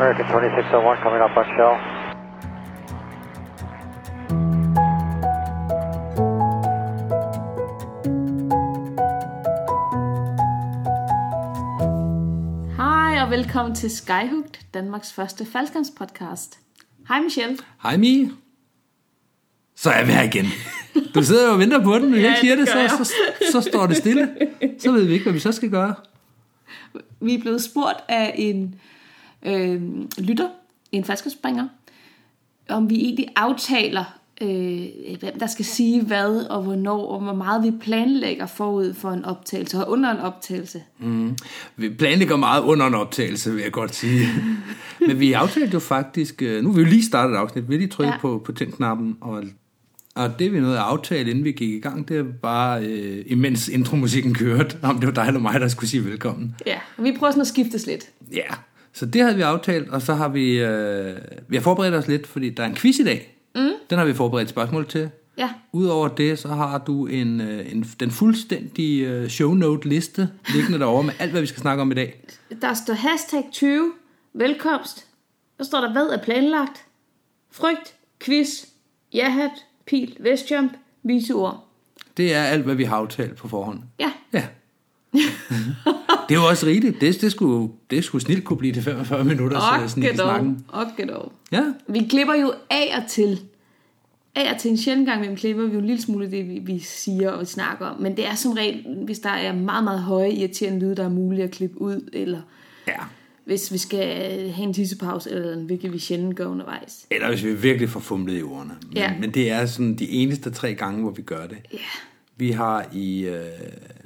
American 2601 coming up on shell. Hej og velkommen til Skyhooked, Danmarks første faldskærmspodcast. Hej Michelle. Hej Mie. Så er vi her igen. Du sidder jo og venter på den, Ja, jeg siger det det, så, så, så står det stille. Så ved vi ikke, hvad vi så skal gøre. Vi er blevet spurgt af en øh, lytter, en faldskærmsspringer, om vi egentlig aftaler, øh, hvem der skal sige hvad og hvornår, og hvor meget vi planlægger forud for en optagelse og under en optagelse. Vi planlægger meget under en optagelse, vil jeg godt sige. Men vi aftalte jo faktisk, øh, nu har vi lige startet et afsnit, vi lige trykket Ja. på, på tændknappen, og, og det vi nåede at aftale, inden vi gik i gang, det var bare, øh, imens intromusikken kørte, om det var dig eller mig, der skulle sige velkommen. Ja, og vi prøver sådan at skiftes lidt. Ja, så det havde vi aftalt, og så har vi, øh, vi har forberedt os lidt, fordi der er en quiz i dag. Mm. Den har vi forberedt spørgsmål til. Ja, Udover det, så har du en, øh, en, den fuldstændige øh, shownote-liste liggende derovre med alt, hvad vi skal snakke om i dag. der står hashtag 20, velkomst. Så står der, hvad er planlagt? Frygt, quiz, jahat, pil, vestjump, viseord. Det er alt, hvad vi har aftalt på forhånd. Ja, Ja. det er jo også rigtigt. Det, det, skulle, det skulle snilt kunne blive til 45 minutter, så okay dog, snakken. okay dog. Ja, Vi klipper jo af og til. Af og til en sjældent gang, vi klipper vi jo en lille smule det, vi, vi siger og vi snakker om. Men det er som regel, hvis der er meget, meget høje, irriterende lyde, der er muligt at klippe ud, eller ja. hvis vi skal have en tissepause, eller hvilket vi sjældent gør undervejs. Eller hvis vi virkelig får fumlet i ordene. Men, Ja. men det er sådan de eneste tre gange, hvor vi gør det. Ja, Vi har i øh,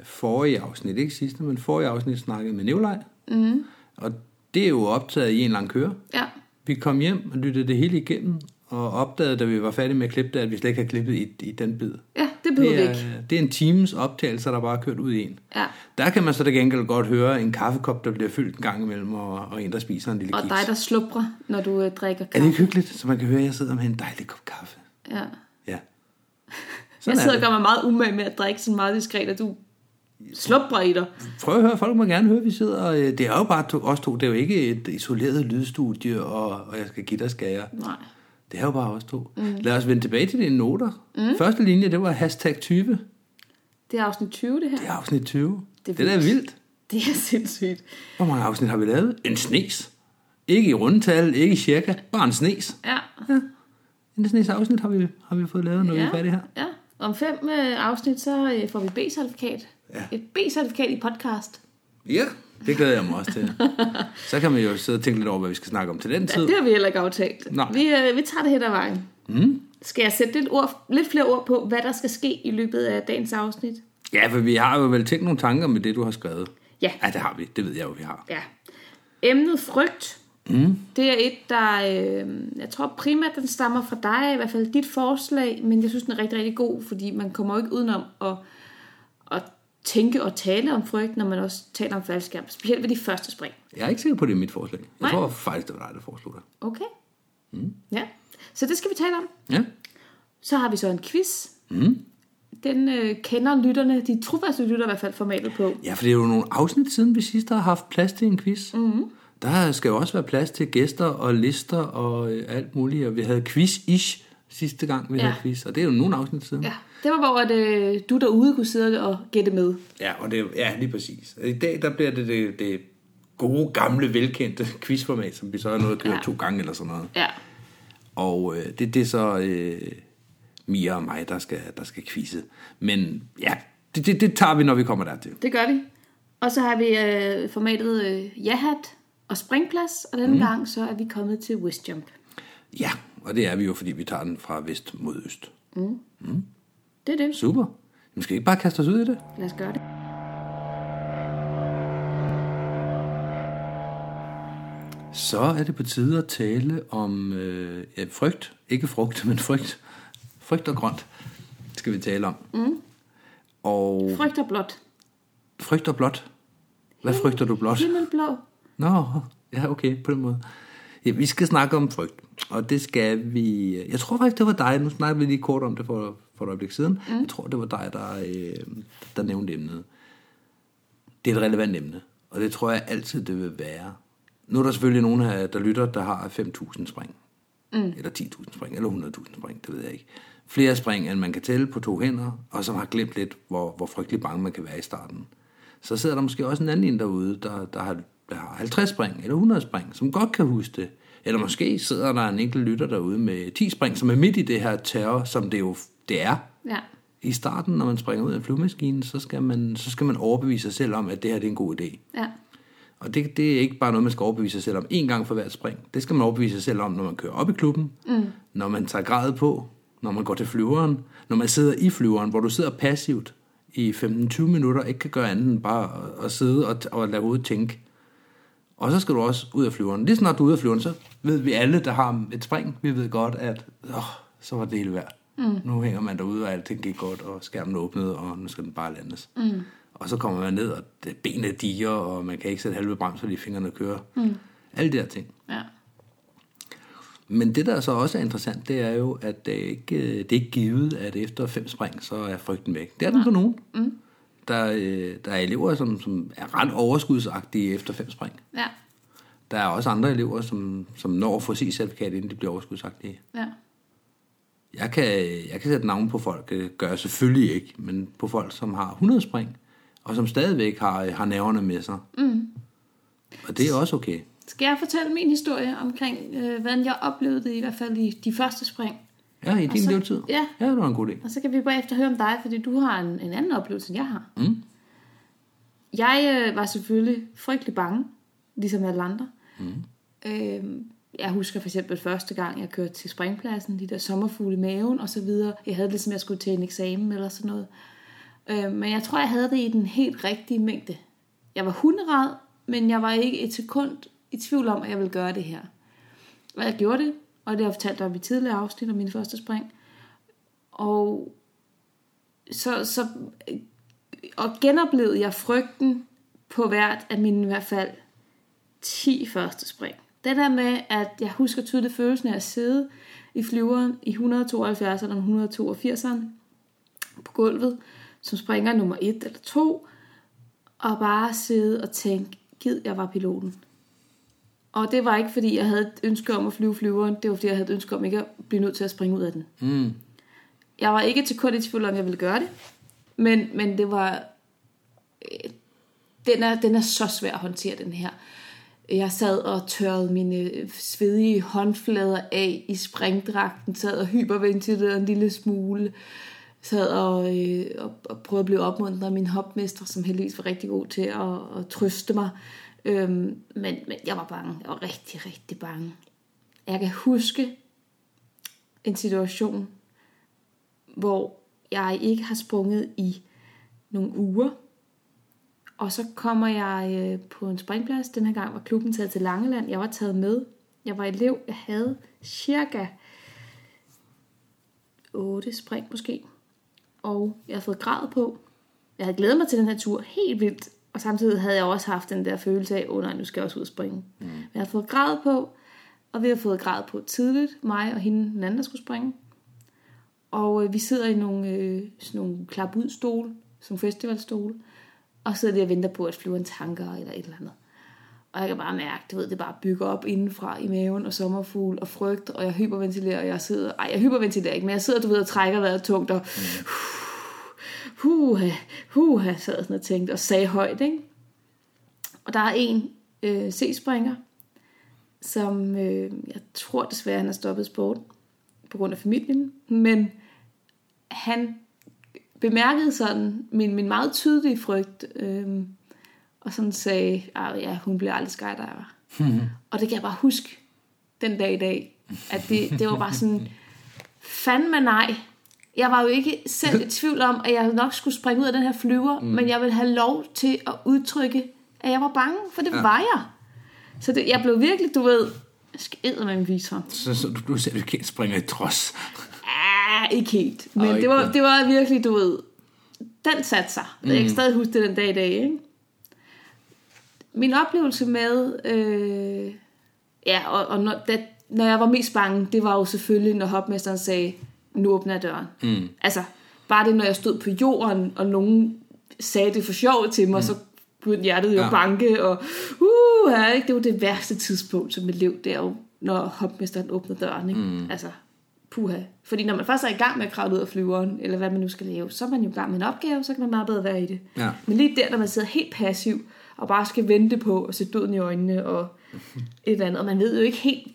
forrige afsnit, ikke sidste, men forrige afsnit snakket med Nikolaj. Mm. Og det er jo optaget i en lang køre. ja, Vi kom hjem og lyttede det hele igennem, og opdagede, da vi var færdige med at klippe det, at vi slet ikke har klippet i, i den bid. ja det behøver Det vi er, ikke. det er en times optagelse, der bare er kørt ud i en. Ja. Der kan man så til gengæld godt høre en kaffekop, der bliver fyldt en gang imellem, og, og en, der spiser en lille Og kiks. dig, der sluprer, når du øh, drikker Er det kaffe. ikke hyggeligt? Så man kan høre, at jeg sidder med en dejlig kop kaffe. Ja. Ja. Jeg Sådan sidder er og gør mig meget umage med at drikke sådan meget diskret, at du dig. Prøv at høre, folk må gerne høre, at vi sidder. Øh, det er jo bare to, os to. Det er jo ikke et isoleret lydstudie, og, og jeg skal give dig skære. Nej. Det er jo bare os to. Mm. Lad os vende tilbage til dine noter. Mm. Første linje, det var hashtag 20. Det er afsnit 20, det her. Det er afsnit 20. Det Det, er vildt. Det er sindssygt. Hvor mange afsnit har vi lavet? En snes. Ikke i rundtal, ikke i cirka, bare en snes. Ja. En snes afsnit har vi, har vi fået lavet, når ja. vi er færdige her. Ja. Om fem øh, afsnit, så øh, får vi B-certifikat. Ja. Et B-certifikat i podcast. Ja, det glæder jeg mig også til. Så kan man jo sidde og tænke lidt over, hvad vi skal snakke om til den Ja, tid. det har vi heller ikke aftalt. Nej. Vi, øh, vi tager det hen ad vejen. Mm. Skal jeg sætte lidt, ord, lidt flere ord på, hvad der skal ske i løbet af dagens afsnit? Ja, for vi har jo vel tænkt nogle tanker med det, du har skrevet. Ja. Ja, det har vi. Det ved jeg jo, vi har. Ja. Emnet frygt, mm. det er et, der, øh, jeg tror primært, den stammer fra dig, i hvert fald dit forslag, men jeg synes, den er rigtig, rigtig god, fordi man kommer jo ikke udenom at, at tænke og tale om frygt, når man også taler om faldskærm, specielt ved de første spring. Jeg er ikke sikker på, at det er mit forslag. Jeg Nej. tror faktisk, det var dig, der foreslog det. Okay? Mm. Ja, så det skal vi tale om. Ja. Så har vi så en quiz. Mm. Den øh, kender lytterne, de trofaste lytter i hvert fald formatet på. ja, for det er jo nogle afsnit siden, vi sidst har haft plads til en quiz. Mm-hmm. Der skal jo også være plads til gæster og lister og øh, alt muligt. Og vi havde quiz-ish sidste gang, vi Ja. havde quiz. Og det er jo nogle afsnit siden. Ja, det var hvor at, øh, du derude kunne sidde og gætte med. Ja, og det, ja, lige præcis. I dag der bliver det det, det gode, gamle, velkendte quizformat, som vi så har nået at køre Ja. to gange eller sådan noget. Ja, Og øh, det, det er så øh, Mia og mig, der skal, der skal quizze. Men ja, det, det, det tager vi, når vi kommer dertil. det gør vi. Og så har vi øh, formatet øh, jahat og springplads, og denne mm. gang så er vi kommet til Westjump. Ja, og det er vi jo, fordi vi tager den fra vest mod øst. Det er det. Super. Men skal vi ikke bare kaste os ud i det? Lad os gøre det. Så er det på tide at tale om øh, ja, frygt. Ikke frugt, men frygt. Frygt og grønt skal vi tale om. Mm. Og Frygt og blåt. frygt og blåt. Hvad frygter du blåt? Himmelblå. Nå, ja, okay, på den måde. Ja, vi skal snakke om frygt, og det skal vi... Jeg tror faktisk, det var dig, nu snakker vi lige kort om det for, for et øjeblik siden. Mm. Jeg tror, det var dig, der, øh, der nævnte emnet. Det er et relevant emne, og det tror jeg altid, det vil være, Nu er der selvfølgelig nogen, her, der lytter, der har 5.000 spring. Mm. Eller 10.000 spring, eller 100.000 spring, det ved jeg ikke. Flere spring, end man kan tælle på to hænder, og som har glemt lidt, hvor, hvor frygtelig bange man kan være i starten. Så sidder der måske også en anden en derude, der, der, har, der har 50 spring, eller 100 spring, som godt kan huske det. Eller måske sidder der en enkelt lytter derude med 10 spring, som er midt i det her terror, som det jo det er. Ja. I starten, når man springer ud af en flyvemaskine, så skal, man, så skal man overbevise sig selv om, at det her det er en god idé. Ja. Og det, det er ikke bare noget, man skal overbevise sig selv om én gang for hvert spring. Det skal man overbevise sig selv om, når man kører op i klubben, mm. når man tager grad på, når man går til flyveren, når man sidder i flyveren, hvor du sidder passivt i 15-20 minutter, ikke kan gøre andet end bare at, at sidde og, og lade hovedet tænke. Og så skal du også ud af flyveren. Lige snart du er ude af flyveren, så ved vi alle, der har et spring, vi ved godt, at åh, så var det hele værd. Mm. Nu hænger man derude, og alting gik godt, og skærmen åbnede, og nu skal den bare landes. Mm. Og så kommer man ned, og benene diger, og man kan ikke sætte halve bremser, fordi fingrene kører. Mm. Alle de her ting. Ja. Men det, der så også er interessant, det er jo, at det er ikke, det er ikke givet, at efter fem spring, så er frygten væk. Det er den for nogen. Mm. Der, øh, der er elever, som, som er ret overskudsagtige efter fem spring. Ja. Der er også andre elever, som, som når at få sit certifikat, inden de bliver overskudsagtige. Ja. Jeg kan, jeg kan sætte navn på folk, det gør jeg selvfølgelig ikke, men på folk, som har 100 spring, og som stadigvæk har, har nerverne med sig. Mm. Og det er også okay. Skal jeg fortælle min historie omkring, øh, hvordan jeg oplevede det, i hvert fald i de første spring? Ja, i din så- levetid. ja. ja, det var en god idé. Og så kan vi bagefter høre om dig, fordi du har en, en anden oplevelse, end jeg har. Mm. Jeg øh, var selvfølgelig frygtelig bange, ligesom alle andre. Mm. Øh, jeg husker for eksempel første gang, jeg kørte til springpladsen, de der sommerfugle i maven og så videre. Jeg havde det, som jeg skulle til en eksamen eller sådan noget. Øh, men jeg tror, jeg havde det i den helt rigtige mængde. Jeg var hunderad, men jeg var ikke et sekund i tvivl om, at jeg ville gøre det her. Og jeg gjorde det, og det har jeg fortalt dig om i tidligere afsnit om min første spring. Og så, så og genoplevede jeg frygten på hvert af mine i hvert fald 10 første spring. Det der med, at jeg husker tydeligt følelsen af at sidde i flyveren i 172 eller 182 på gulvet, som springer nummer 1 eller 2, og bare sidde og tænke, gid jeg var piloten. Og det var ikke fordi, jeg havde et ønske om at flyve flyveren, det var fordi, jeg havde et ønske om ikke at blive nødt til at springe ud af den. Mm. Jeg var ikke til kort i tvivl om, jeg ville gøre det. Men, men det var... øh, Den er, den er så svær at håndtere, den her. Jeg sad og tørrede mine svedige håndflader af i springdragten, sad og hyperventilerede en lille smule, sad og, øh, og, og prøvede at blive opmuntret af min hopmester, som heldigvis var rigtig god til at, at trøste mig. Øhm, men, men jeg var bange. Jeg var rigtig, rigtig bange. Jeg kan huske en situation, hvor jeg ikke har sprunget i nogle uger. Og så kommer jeg øh, på en springplads. Den her gang var klubben taget til Langeland. Jeg var taget med. Jeg var elev. Jeg havde cirka 8 spring måske. Og jeg havde fået grad på. Jeg havde glædet mig til den her tur helt vildt. Og samtidig havde jeg også haft den der følelse af, åh oh, nej, nu skal jeg også ud og springe. Mm. Jeg havde fået grad på, og vi har fået grad på tidligt, mig og hende, den anden, der skulle springe. Og øh, vi sidder i nogle, øh, sådan nogle klap ud stole, som festivalstole, og sidder der og venter på, at flyveren tanker eller et eller andet. Og jeg kan bare mærke, du ved, det bare bygger op indenfra i maven, og sommerfugl og frygt, og jeg hyperventilerer, og jeg sidder, ej, jeg hyperventilerer ikke, men jeg sidder, du ved, og trækker vejret tungt, og huha, huha, sad jeg sådan og tænkte, og sagde højt, ikke? Og der er en øh, C-springer, som øh, jeg tror desværre, han har stoppet sport på grund af familien, men han bemærkede sådan min, min meget tydelige frygt, øh, og sådan sagde, "Ah, ja, hun bliver aldrig skydiver. og det kan jeg bare huske den dag i dag, at det, det var bare sådan, fandme nej. Jeg var jo ikke selv i tvivl om, at jeg nok skulle springe ud af den her flyver, mm. men jeg ville have lov til at udtrykke, at jeg var bange, for det ja. var jeg. Så det, jeg blev virkelig, du ved, skædet med en visor. Så, så du, du selv ikke springer i trods. Ah, ikke helt. Men Og det var, det. det var virkelig, du ved, den satte sig. Mm. Jeg kan stadig huske det den dag i dag, ikke? Min oplevelse med, øh, ja, og, og når, da, når jeg var mest bange, det var jo selvfølgelig, når hopmesteren sagde, nu åbner jeg døren. Mm. Altså, bare det, når jeg stod på jorden, og nogen sagde det for sjov til mig, mm. så begyndte hjertet jo Ja. ja. banke, og uh, ja, ikke? det var det værste tidspunkt som elev, det er jo, når hopmesteren åbner døren, ikke? Mm. altså puha. Fordi når man først er i gang med at kravle ud af flyveren, eller hvad man nu skal lave, så er man jo i gang med en opgave, så kan man meget bedre være i det. Ja. Men lige der, når man sidder helt passiv, og bare skal vente på at se døden i øjnene, og et eller andet, og man ved jo ikke helt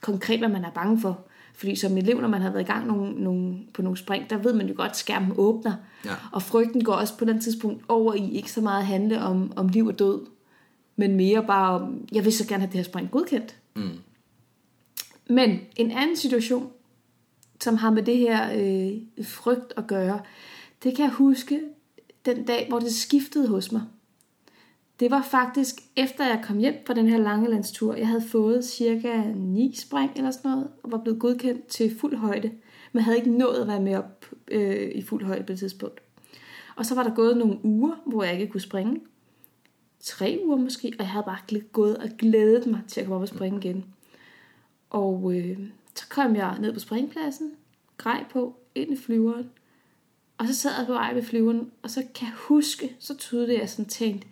konkret, hvad man er bange for. Fordi som elev, når man har været i gang nogle, nogle, på nogle spring, der ved man jo godt, at skærmen åbner. Ja. Og frygten går også på den tidspunkt over i ikke så meget at handle om, om liv og død, men mere bare om, jeg vil så gerne have det her spring godkendt. Mm. Men en anden situation, som har med det her øh, frygt at gøre, det kan jeg huske den dag, hvor det skiftede hos mig. Det var faktisk efter jeg kom hjem fra den her langelandstur. Jeg havde fået cirka 9 spring eller sådan noget, og var blevet godkendt til fuld højde. Men havde ikke nået at være med op øh, i fuld højde på det tidspunkt. Og så var der gået nogle uger, hvor jeg ikke kunne springe. Tre uger måske, og jeg havde bare gået og glædet mig til at komme op og springe igen. Og øh, så kom jeg ned på springpladsen, grej på, ind i flyveren. Og så sad jeg på vej ved flyveren, og så kan jeg huske, så tydeligt jeg sådan tænkt,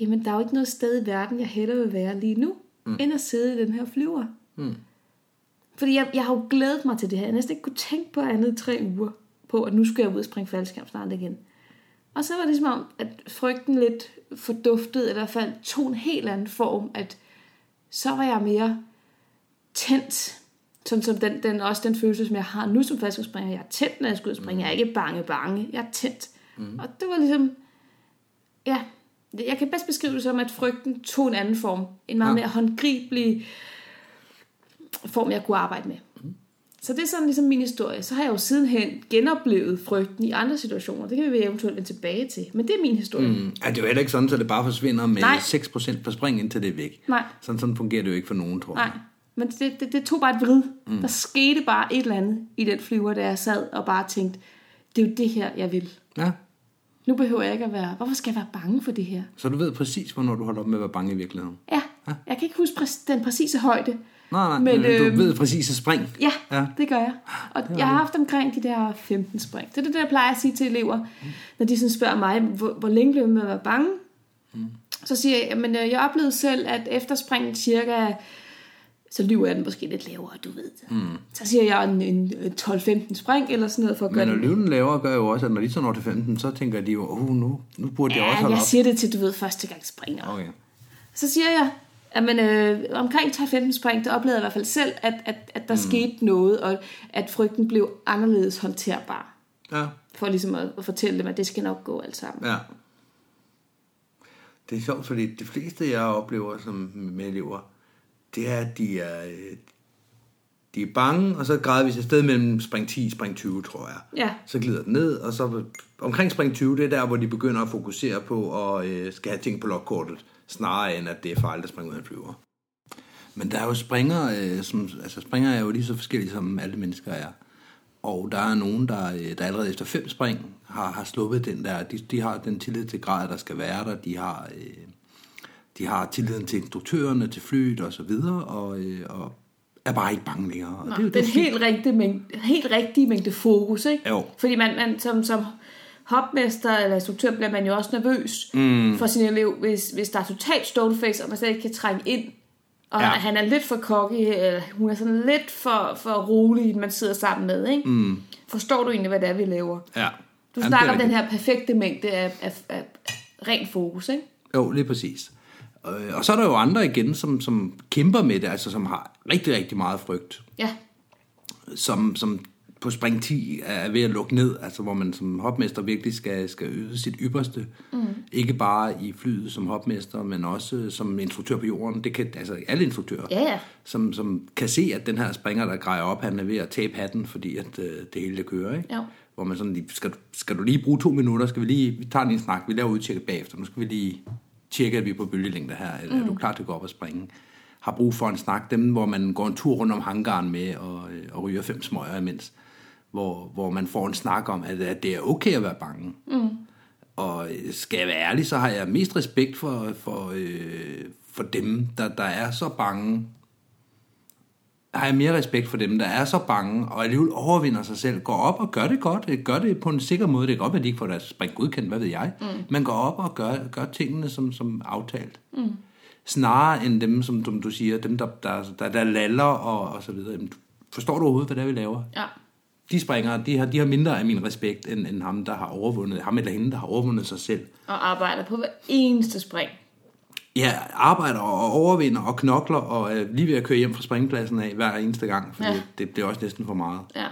jamen der er jo ikke noget sted i verden, jeg hellere vil være lige nu, mm. end at sidde i den her flyver. Mm. Fordi jeg, jeg har jo glædet mig til det her. Jeg næsten ikke kunne tænke på andet i tre uger, på at nu skal jeg ud og springe faldskærm snart igen. Og så var det som om, at frygten lidt forduftede, eller i hvert fald tog en helt anden form, at så var jeg mere tændt, sådan som den, den, også den følelse, som jeg har nu som faldskærmspringer. Jeg er tændt, når jeg skal ud og springe. Jeg er ikke bange, bange. Jeg er tændt. Mm. Og det var ligesom, ja, jeg kan bedst beskrive det som, at frygten tog en anden form. En meget Ja. mere håndgribelig form, jeg kunne arbejde med. Så det er sådan ligesom min historie. Så har jeg jo sidenhen genoplevet frygten i andre situationer. Det kan vi eventuelt vende tilbage til. Men det er min historie. Mm. Ja, det er jo heller ikke sådan, at det bare forsvinder med Nej. 6% per spring, indtil det er væk. Nej. Sådan, sådan fungerer det jo ikke for nogen, tror jeg. Nej, men det, det, det tog bare et vrid. Mm. Der skete bare et eller andet i den flyver, da jeg sad og bare tænkte, det er jo det her, jeg vil. Ja. Nu behøver jeg ikke at være, hvorfor skal jeg være bange for det her? Så du ved præcis, hvornår du holder op med at være bange i virkeligheden. Ja, jeg kan ikke huske præ- den præcise højde. Nej, nej, Men, men, men du øhm, ved præcis at spring. Ja, Ja. ja, det gør jeg. Og jeg har haft omkring de der 15 spring. Det er det, der jeg plejer at sige til elever, når de sådan spørger mig, hvor, hvor længe blev jeg med at være bange? Mm. Så siger jeg, men jeg oplevede selv, at efter springet cirka, så lyver jeg den måske lidt lavere, du ved. Mm. Så siger jeg en, en 12-15 spring eller sådan noget for at gøre Men at løbe den lavere gør jo også, at når de så når til 15, så tænker de jo, oh, nu, nu burde jeg også Ja, holde jeg op. siger det til, du ved, første gang springer. Okay. Så siger jeg, at man, øh, omkring 12-15 spring, der oplevede jeg i hvert fald selv, at, at, at der mm. skete noget, og at frygten blev anderledes håndterbar. Ja, For ligesom at, at fortælle dem, at det skal nok gå alt sammen. ja. Det er sjovt, fordi de fleste, jeg oplever som med elever, det er, at de er, øh, de er bange, og så gradvis et sted mellem spring 10 og spring 20, tror jeg. Ja. Så glider den ned, og så omkring spring 20, det er der, hvor de begynder at fokusere på at øh, skal have ting på logkortet, snarere end at det er farligt at springe ud af en flyver. Men der er jo springer, øh, som, altså springer er jo lige så forskellige, som alle mennesker er. Og der er nogen, der, øh, der allerede efter fem spring har, har sluppet den der, de, de har den tillid til grad, der skal være der, de har, øh, de har tilliden til instruktørerne, til flyet og så videre, og, øh, og er bare ikke bange længere. Og det, er jo- den helt rigtige, mængde, helt rigtige mængde fokus, ikke? Jo. Fordi man, man som, som hopmester eller instruktør bliver man jo også nervøs mm. for sin elev, hvis, hvis der er totalt stoneface, og man slet ikke kan trænge ind. Og Ja. han er lidt for cocky, eller hun er sådan lidt for, for rolig, man sidder sammen med, ikke? Mm. Forstår du egentlig, hvad det er, vi laver? Ja. Du snakker det er om den her perfekte mængde af, af, af, af ren fokus, ikke? Jo, lige præcis. Øh, Og så er der jo andre igen, som, som kæmper med det, altså som har rigtig, rigtig meget frygt. Ja, som, som på spring 10 er ved at lukke ned, altså hvor man som hopmester virkelig skal, skal yde sit ypperste. Mm. Ikke bare i flyet som hopmester, men også som instruktør på jorden. Det kan altså alle instruktører, Ja, ja. Som, som kan se, at den her springer, der grejer op, han er ved at tabe hatten, fordi at, øh, det hele det kører. Ikke? Jo. Hvor man sådan lige, skal, skal du lige bruge to minutter, skal vi lige, vi tager lige en snak, vi laver udtjekket bagefter, nu skal vi lige tjekke, at vi på bølgelængde her, eller mm. er du klar til at gå op og springe? Har brug for en snak, dem hvor man går en tur rundt om hangaren med og, øh, og ryger fem smøger imens, hvor, hvor man får en snak om, at, at det er okay at være bange. Mm. Og øh, skal jeg være ærlig, så har jeg mest respekt for, for, øh, for dem, der, der er så bange, har jeg mere respekt for dem, der er så bange, og alligevel overvinder sig selv, går op og gør det godt, gør det på en sikker måde. Det kan godt være, at de ikke får deres spring godkendt, hvad ved jeg. Mm. Men går op og gør, gør tingene som, som aftalt. Mm. Snarere end dem, som, som du siger, dem, der, der, der, der laller og, og så videre. Jamen, forstår du overhovedet, hvad det er, vi laver? Ja. De springer, de har, de har mindre af min respekt, end, end ham, der har overvundet, ham eller hende, der har overvundet sig selv. Og arbejder på hver eneste spring. Ja, arbejder og overvinder og knokler og er lige ved at køre hjem fra springpladsen af hver eneste gang, fordi ja. det, det er også næsten for meget. Ja.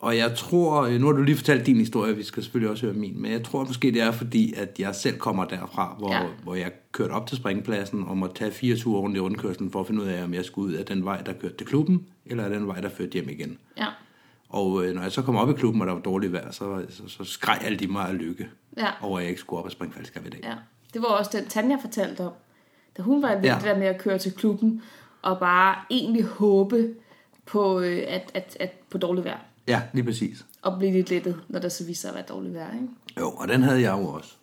Og jeg tror, nu har du lige fortalt din historie, vi skal selvfølgelig også høre min, men jeg tror måske det er fordi, at jeg selv kommer derfra, hvor, ja. hvor jeg kørte op til springpladsen og måtte tage fire ture rundt i rundkørslen for at finde ud af, om jeg skulle ud af den vej, der kørte til klubben, eller af den vej, der førte hjem igen. Ja. Og øh, når jeg så kom op i klubben, og der var dårligt vejr, så, så, så skreg alle de mig af lykke Ja. over, at jeg ikke skulle op og springe faldskab i dag. Ja, det var også den Tanja fortalte om. Da hun var lidt Ja. der med at køre til klubben, og bare egentlig håbe på, øh, at, at, at på dårligt vejr. ja lige præcis. Og blive lidt lettet, når der så viser sig at være dårligt vejr. Ikke? Jo, og den havde jeg jo også.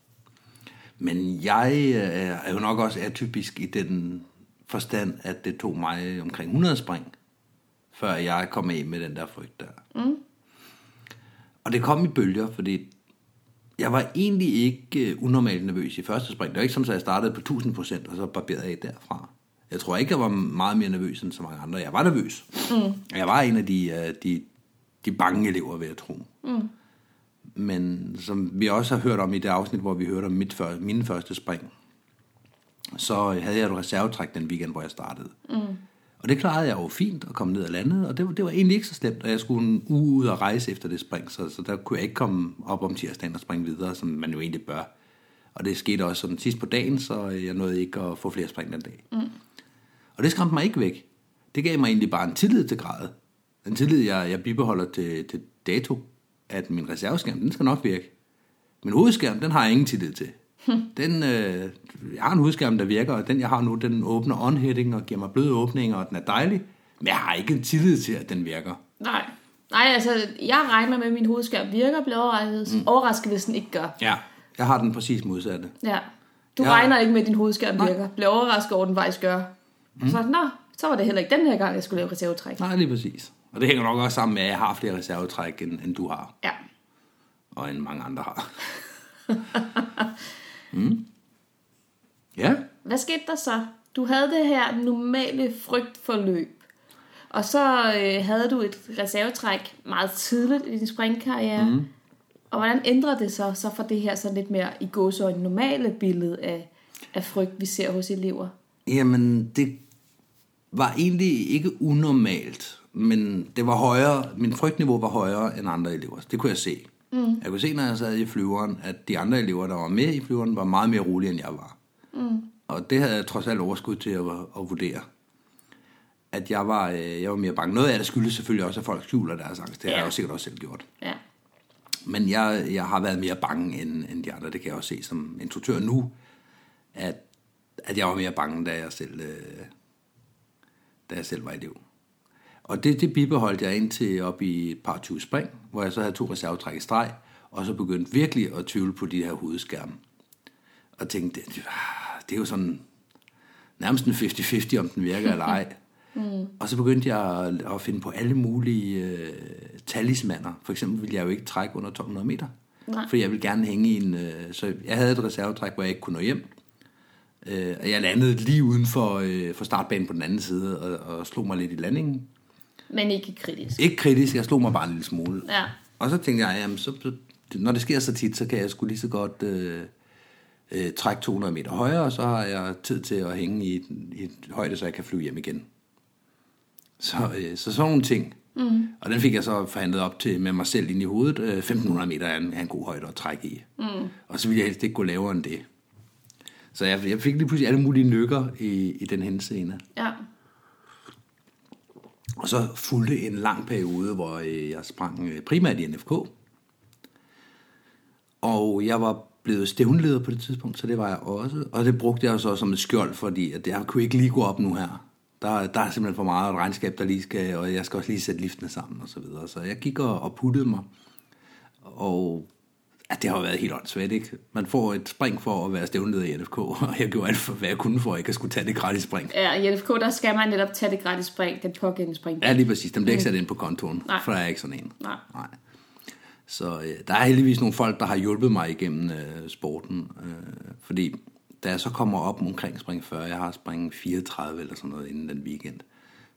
Men jeg øh, er jo nok også atypisk i den forstand, at det tog mig omkring 100 spring, før jeg kom af med den der frygt der. Mm. Og det kom i bølger, fordi jeg var egentlig ikke øh, unormalt nervøs i første spring. Det var ikke som, at jeg startede på 1000 procent, og så barberede af derfra. Jeg tror ikke, jeg var meget mere nervøs end så mange andre. Jeg var nervøs. Mm. Jeg var en af de, øh, de, de bange elever, vil jeg tro. Mm. Men som vi også har hørt om i det afsnit, hvor vi hørte om mit før, mine første spring, så havde jeg et reservetræk den weekend, hvor jeg startede. Mm. Og det klarede jeg jo fint at komme ned og lande, og det, var- det var egentlig ikke så slemt, og jeg skulle en uge ud og rejse efter det spring, så, så der kunne jeg ikke komme op om tirsdagen og springe videre, som man jo egentlig bør. Og det skete også sådan sidst på dagen, så jeg nåede ikke at få flere spring den dag. Mm. Og det skræmte mig ikke væk. Det gav mig egentlig bare en tillid til gradet. En tillid, jeg, jeg bibeholder til, til dato, at min reserveskærm, den skal nok virke. Min hovedskærm, den har jeg ingen tillid til. Den, øh, jeg har en hovedskærm, der virker, og den jeg har nu, den åbner on-heading og giver mig bløde åbninger, og den er dejlig. Men jeg har ikke en tillid til, at den virker. Nej. Nej, altså, jeg regner med, at min hovedskærm virker, bliver overrasket, mm. overrasket, hvis den ikke gør. Ja. Jeg har den præcis modsatte. Ja. Du ja. regner ikke med, at din hovedskærm virker. Bliver overrasket over, at den faktisk gør. Mm. Så, nå, så var det heller ikke den her gang, jeg skulle lave reservetræk. Nej, lige præcis. Og det hænger nok også sammen med, at jeg har flere reservetræk, end, end du har, Ja. og end mange andre har. mm. Ja, Hvad skete der så? Du havde det her normale frygtforløb. Og så øh, havde du et reservetræk meget tidligt i din springkarriere. Mm. Og hvordan ændrer det så, så for det her så lidt mere i gåsøjne normale billede af, af frygt, vi ser hos elever? Jamen, det var egentlig ikke unormalt, men det var højere, min frygtniveau var højere end andre elever. Det kunne jeg se. Mm. Jeg kunne se, når jeg sad i flyveren, at de andre elever, der var med i flyveren, var meget mere rolige, end jeg var. Mm. Og det havde jeg trods alt overskud til at, at vurdere. At jeg var, øh, jeg var mere bange. Noget af det skyldes selvfølgelig også, at folk skjuler deres angst. Det har Ja. jeg jo sikkert også selv gjort. Ja. Men jeg, jeg har været mere bange end, end de andre. Det kan jeg også se som instruktør nu, at, at jeg var mere bange, da jeg selv, øh, da jeg selv var elev. Og det, det bibeholdt jeg indtil op i et par 20 spring, hvor jeg så havde to reservetræk i streg, og så begyndte virkelig at tvivle på de her hovedskærme. Og tænkte, det, det er jo sådan nærmest en 50-50, om den virker eller ej. Mm. Og så begyndte jeg at, at finde på alle mulige øh, talismaner. For eksempel ville jeg jo ikke trække under 1200 meter. Nej. Fordi jeg ville gerne hænge i en... Øh, så jeg havde et reservetræk, hvor jeg ikke kunne nå hjem. Øh, og jeg landede lige uden for, øh, for startbanen på den anden side, og, og slog mig lidt i landingen. Men ikke kritisk. Ikke kritisk, jeg slog mig bare en lille smule. Ja. Og så tænkte jeg, jamen, så, når det sker så tit, så kan jeg sgu lige så godt øh, øh, trække 200 meter højere, og så har jeg tid til at hænge i i et højde, så jeg kan flyve hjem igen. Så, øh, så sådan nogle ting. Mm. Og den fik jeg så forhandlet op til med mig selv ind i hovedet. Øh, 1500 meter er en, er en god højde at trække i. Mm. Og så ville jeg helst ikke gå lavere end det. Så jeg, jeg fik lige pludselig alle mulige nykker i, i den henseende. Ja. Og så fulgte en lang periode, hvor øh, jeg sprang øh, primært i NFK. Og jeg var blevet stævnleder på det tidspunkt, så det var jeg også. Og det brugte jeg så som et skjold, fordi at jeg kunne ikke lige gå op nu her. Der, der er simpelthen for meget et regnskab, der lige skal, og jeg skal også lige sætte liftene sammen og så videre. Så jeg gik og, og puttede mig. Og Ja, det har jo været helt åndssvagt, ikke? Man får et spring for at være stævnleder i NFK, og jeg gjorde alt for, hvad jeg kunne for, at jeg skulle tage det gratis spring. Ja, i NFK, der skal man netop tage det gratis spring, den pågældende spring. Ja, lige præcis. Den bliver ikke sat ind på kontoen, Nej. for der er ikke sådan en. Nej. Nej. Så øh, der er heldigvis nogle folk, der har hjulpet mig igennem øh, sporten. Øh, fordi da jeg så kommer op omkring spring 40, jeg har spring 34 eller sådan noget inden den weekend,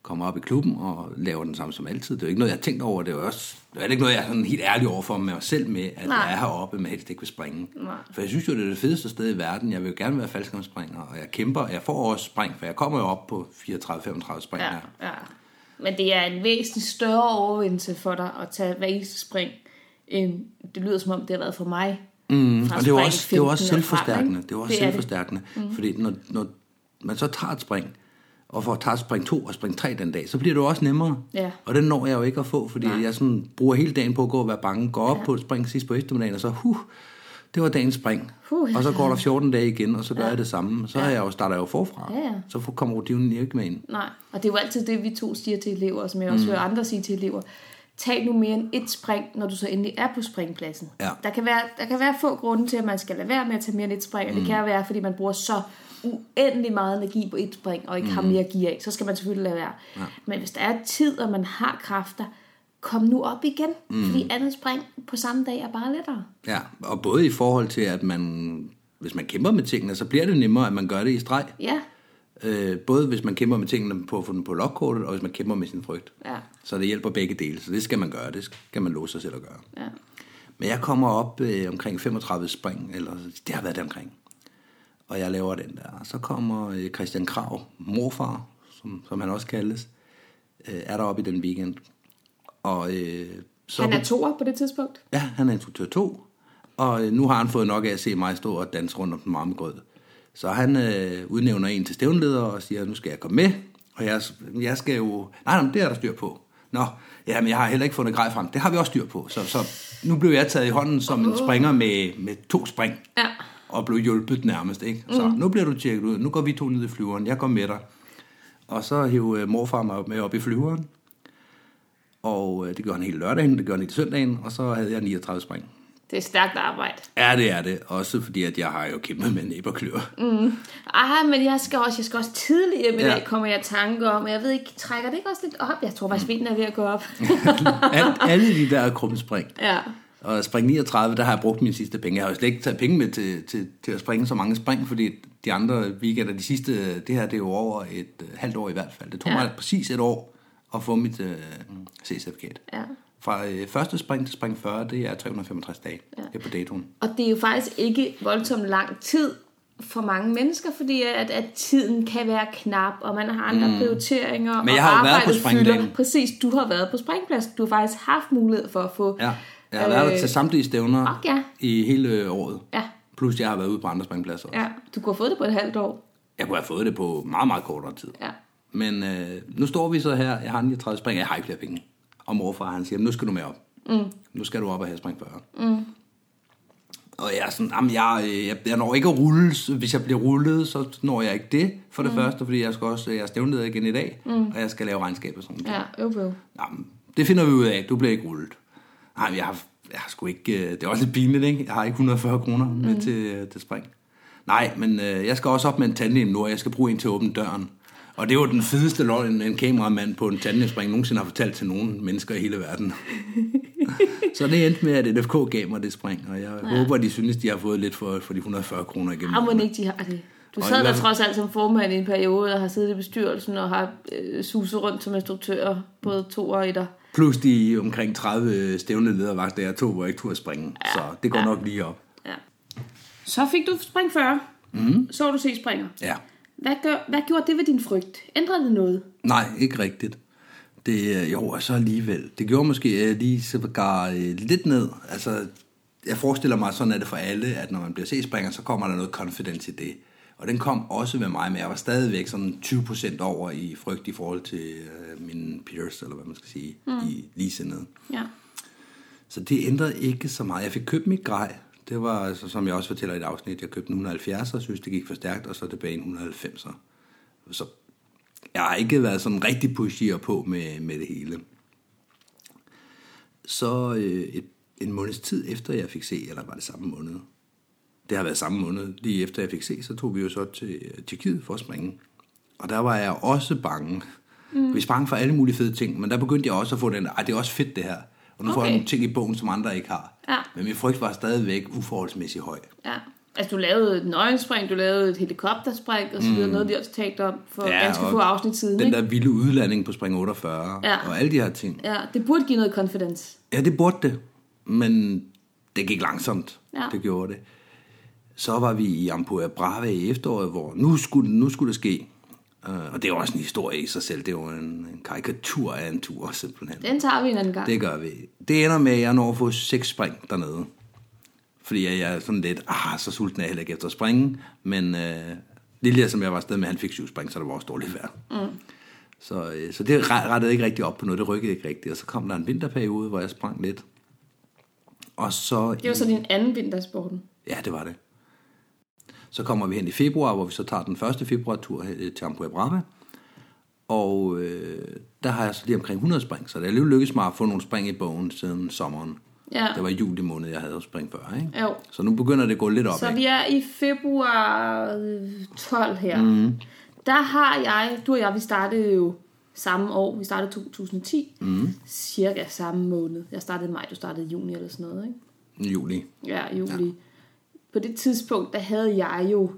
kommer op i klubben og laver den samme som altid. Det er jo ikke noget, jeg har tænkt over. Det er jo også det er ikke noget, jeg er sådan helt ærlig over for mig selv med, at Nej. jeg er heroppe, men helst ikke vil springe. Nej. For jeg synes jo, det er det fedeste sted i verden. Jeg vil jo gerne være faldskærmsspringer, og jeg kæmper. Jeg får også spring, for jeg kommer jo op på 34-35 spring Ja, her. ja. Men det er en væsentlig større overvindelse for dig at tage hver eneste spring, end det lyder som om, det har været for mig. Mm, og det er jo også, det er også 15 og frem, selvforstærkende. Det er også Det er det. selvforstærkende. Mm. Fordi når, når man så tager et spring, og får taget spring 2 og spring 3 den dag, så bliver det jo også nemmere. Ja. Og den når jeg jo ikke at få, fordi Nej. jeg sådan bruger hele dagen på at gå og være bange. Går op ja. på et spring sidst på eftermiddagen, og så, huh, det var dagens spring. Huh. og så går der 14 dage igen, og så gør ja. jeg det samme. Så er jeg jo, starter jeg jo forfra. Ja, ja. Så kommer rutinen ikke med ind. Nej, og det er jo altid det, vi to siger til elever, og som jeg også mm. hører andre sige til elever. Tag nu mere end et spring, når du så endelig er på springpladsen. Ja. Der, kan være, der kan være få grunde til, at man skal lade være med at tage mere end et spring, og det kan være, fordi man bruger så uendelig meget energi på et spring, og ikke mm. har mere at give af. Så skal man selvfølgelig lade være. Ja. Men hvis der er tid, og man har kræfter, kom nu op igen, mm. fordi andet spring på samme dag er bare lettere. Ja, og både i forhold til, at man, hvis man kæmper med tingene, så bliver det nemmere, at man gør det i streg. Ja, Øh, både hvis man kæmper med tingene på at få den på logkortet, og hvis man kæmper med sin frygt. ja, Så det hjælper begge dele, så det skal man gøre. Det skal man låse sig selv at gøre. ja. Men jeg kommer op øh, omkring 35 spring, eller det har været det omkring. Og jeg laver den der. Så kommer øh, Christian Krav, morfar, som, som han også kaldes, øh, er der oppe i den weekend. Og øh, så... Han er toer på det tidspunkt. Ja, han er instruktør 2, og øh, nu har han fået nok af at se mig stå og danse rundt om den varme grød. Så han øh, udnævner en til stævnleder og siger, nu skal jeg komme med, og jeg, jeg skal jo... Nej, nej, det er der styr på. Nå, ja, men jeg har heller ikke fundet grej frem. Det har vi også styr på. Så, så nu blev jeg taget i hånden som en springer med, med to spring, Ja. Og blev hjulpet nærmest, ikke? Så mm. nu bliver du tjekket ud. Nu går vi to ned i flyveren. Jeg går med dig. Og så hæv øh, morfar mig med op i flyveren. Og øh, det gjorde han hele lørdagen, det gjorde han hele søndagen, og så havde jeg 39 spring. Det er stærkt arbejde. Ja, det er det. Også fordi, at jeg har jo kæmpet med næb og klør. Ah, men jeg skal også, jeg skal også tidligt hjem i Ja. dag, kommer jeg i tanke om. Jeg ved ikke, trækker det ikke også lidt op? Jeg tror faktisk, vinden er ved at gå op. Alt, alle de der krumspring. ja. Og spring 39, der har jeg brugt mine sidste penge. Jeg har jo slet ikke taget penge med til, til, til at springe så mange spring, fordi de andre weekender, de sidste, det her det er jo over et øh, halvt år i hvert fald. Det tog Ja. mig præcis et år at få mit øh, C-certifikat. ja. Fra øh, første spring til spring 40, det er 365 dage. Ja. Det er på datoen. Og det er jo faktisk ikke voldsomt lang tid for mange mennesker, fordi at, at tiden kan være knap, og man har andre mm. prioriteringer. Men jeg og har jo været på springdagen. fylder. Præcis, du har været på springpladsen. Du har faktisk haft mulighed for at få... Ja. Jeg har været der til samtlige stævner ok, ja. i hele året. Ja, Plus jeg har været ude på andre springpladser også. ja. Du kunne have fået det på et halvt år. Jeg kunne have fået det på meget, meget kortere tid. Ja. Men øh, nu står vi så her, jeg har 39 spring, jeg har ikke flere penge. Og morfar han siger, nu skal du med op. Mm. Nu skal du op og have spring 40. Mm. Og jeg er sådan, jamen jeg, øh, jeg, jeg når ikke at rulle, hvis jeg bliver rullet, så når jeg ikke det, for det mm. første, fordi jeg skal også, jeg er stævnleder igen i dag, mm. og jeg skal lave regnskab og sådan noget. Ja, øv, øv. Jamen, det finder vi ud af, du bliver ikke rullet. Nej, men jeg har, jeg har sgu ikke, øh, det er også lidt pinligt, ikke? Jeg har ikke 140 kroner med mm. til, øh, til spring. Nej, men øh, jeg skal også op med en tandem nu, og jeg skal bruge en til at åbne døren. Og det var den fedeste løgn, en, kameramand på en tandemspring nogensinde har fortalt til nogen mennesker i hele verden. så det endte med, at NFK gav mig det spring, og jeg ja. håber, de synes, de har fået lidt for, for de 140 kroner igennem. Ah, må ikke de har det. Du Og sad der trods alt som formand i en periode, og har siddet i bestyrelsen, og har øh, suset rundt som instruktør, både to og etter. Plus de omkring 30 stævne ledervagter, jeg tog, hvor jeg ikke turde springe. Ja. Så det går Ja. nok lige op. Ja. Så fik du spring 40. Mm. Så du se springer. Ja. Hvad, gør, hvad gjorde det ved din frygt? Ændrede det noget? Nej, ikke rigtigt. Det, øh, jo, og så alligevel. Det gjorde måske øh, lige så øh, lidt ned. Altså, jeg forestiller mig, sådan er det for alle, at når man bliver C-springer, så kommer der noget confidence i det. Og den kom også ved mig, men jeg var stadigvæk sådan 20% over i frygt i forhold til øh, mine peers, eller hvad man skal sige, mm. i ligesindede. Ja. Så det ændrede ikke så meget. Jeg fik købt mit grej. Det var, altså, som jeg også fortæller i et afsnit, jeg købte en 170 og synes, det gik for stærkt, og så tilbage en 190. Så jeg har ikke været sådan rigtig pushier på med, med det hele. Så øh, et, en måneds tid efter, jeg fik se, eller var det samme måned? Det har været samme måned. Lige efter jeg fik se, så tog vi jo så til øh, Tjekkiet for at springe. Og der var jeg også bange. Mm. Vi sprang for alle mulige fede ting, men der begyndte jeg også at få den, ej, det er også fedt det her. Og nu okay. får jeg nogle ting i bogen, som andre ikke har. Ja. Men min frygt var stadigvæk uforholdsmæssigt høj. Ja. Altså, du lavede et nøgenspring, du lavede et helikopterspring, og så videre, noget, vi også talt om for ja, ganske få afsnit siden. Den ikke? der vilde udlanding på spring 48, Ja. og alle de her ting. Ja, det burde give noget confidence. Ja, det burde det, men det gik langsomt. Ja. Det gjorde det. Så var vi i Ampua Brava i efteråret, hvor nu skulle, nu skulle det ske. Uh, og det er også en historie i sig selv. Det er jo en, en karikatur af en tur, simpelthen. Den tager vi en anden gang. Det gør vi. Det ender med, at jeg når at få seks spring dernede. Fordi jeg jeg er sådan lidt, ah, så sulten er jeg heller ikke efter at springe. Men øh, Lille, som jeg var afsted med, han fik syv spring, så det var også dårligt vejr. Mm. Så, øh, så det ret- rettede ikke rigtig op på noget, det rykkede ikke rigtigt. Og så kom der en vinterperiode, hvor jeg sprang lidt. Og så... Det var så din anden vintersporten. Ja, det var det. Så kommer vi hen i februar, hvor vi så tager den første februar-tur øh, til Ampua Brava. Og øh, der har jeg så lige omkring 100 spring, så det er alligevel lykkedes mig at få nogle spring i bogen siden sommeren. Ja. Det var i juli måned, jeg havde spring før, ikke? Jo. Så nu begynder det at gå lidt op, Så vi er i februar øh, 12 her. Mm. Der har jeg, du og jeg, vi startede jo samme år. Vi startede 2010. Mm. Cirka samme måned. Jeg startede i maj, du startede i juni eller sådan noget, ikke? Juli. Ja, juli. Ja. På det tidspunkt, der havde jeg jo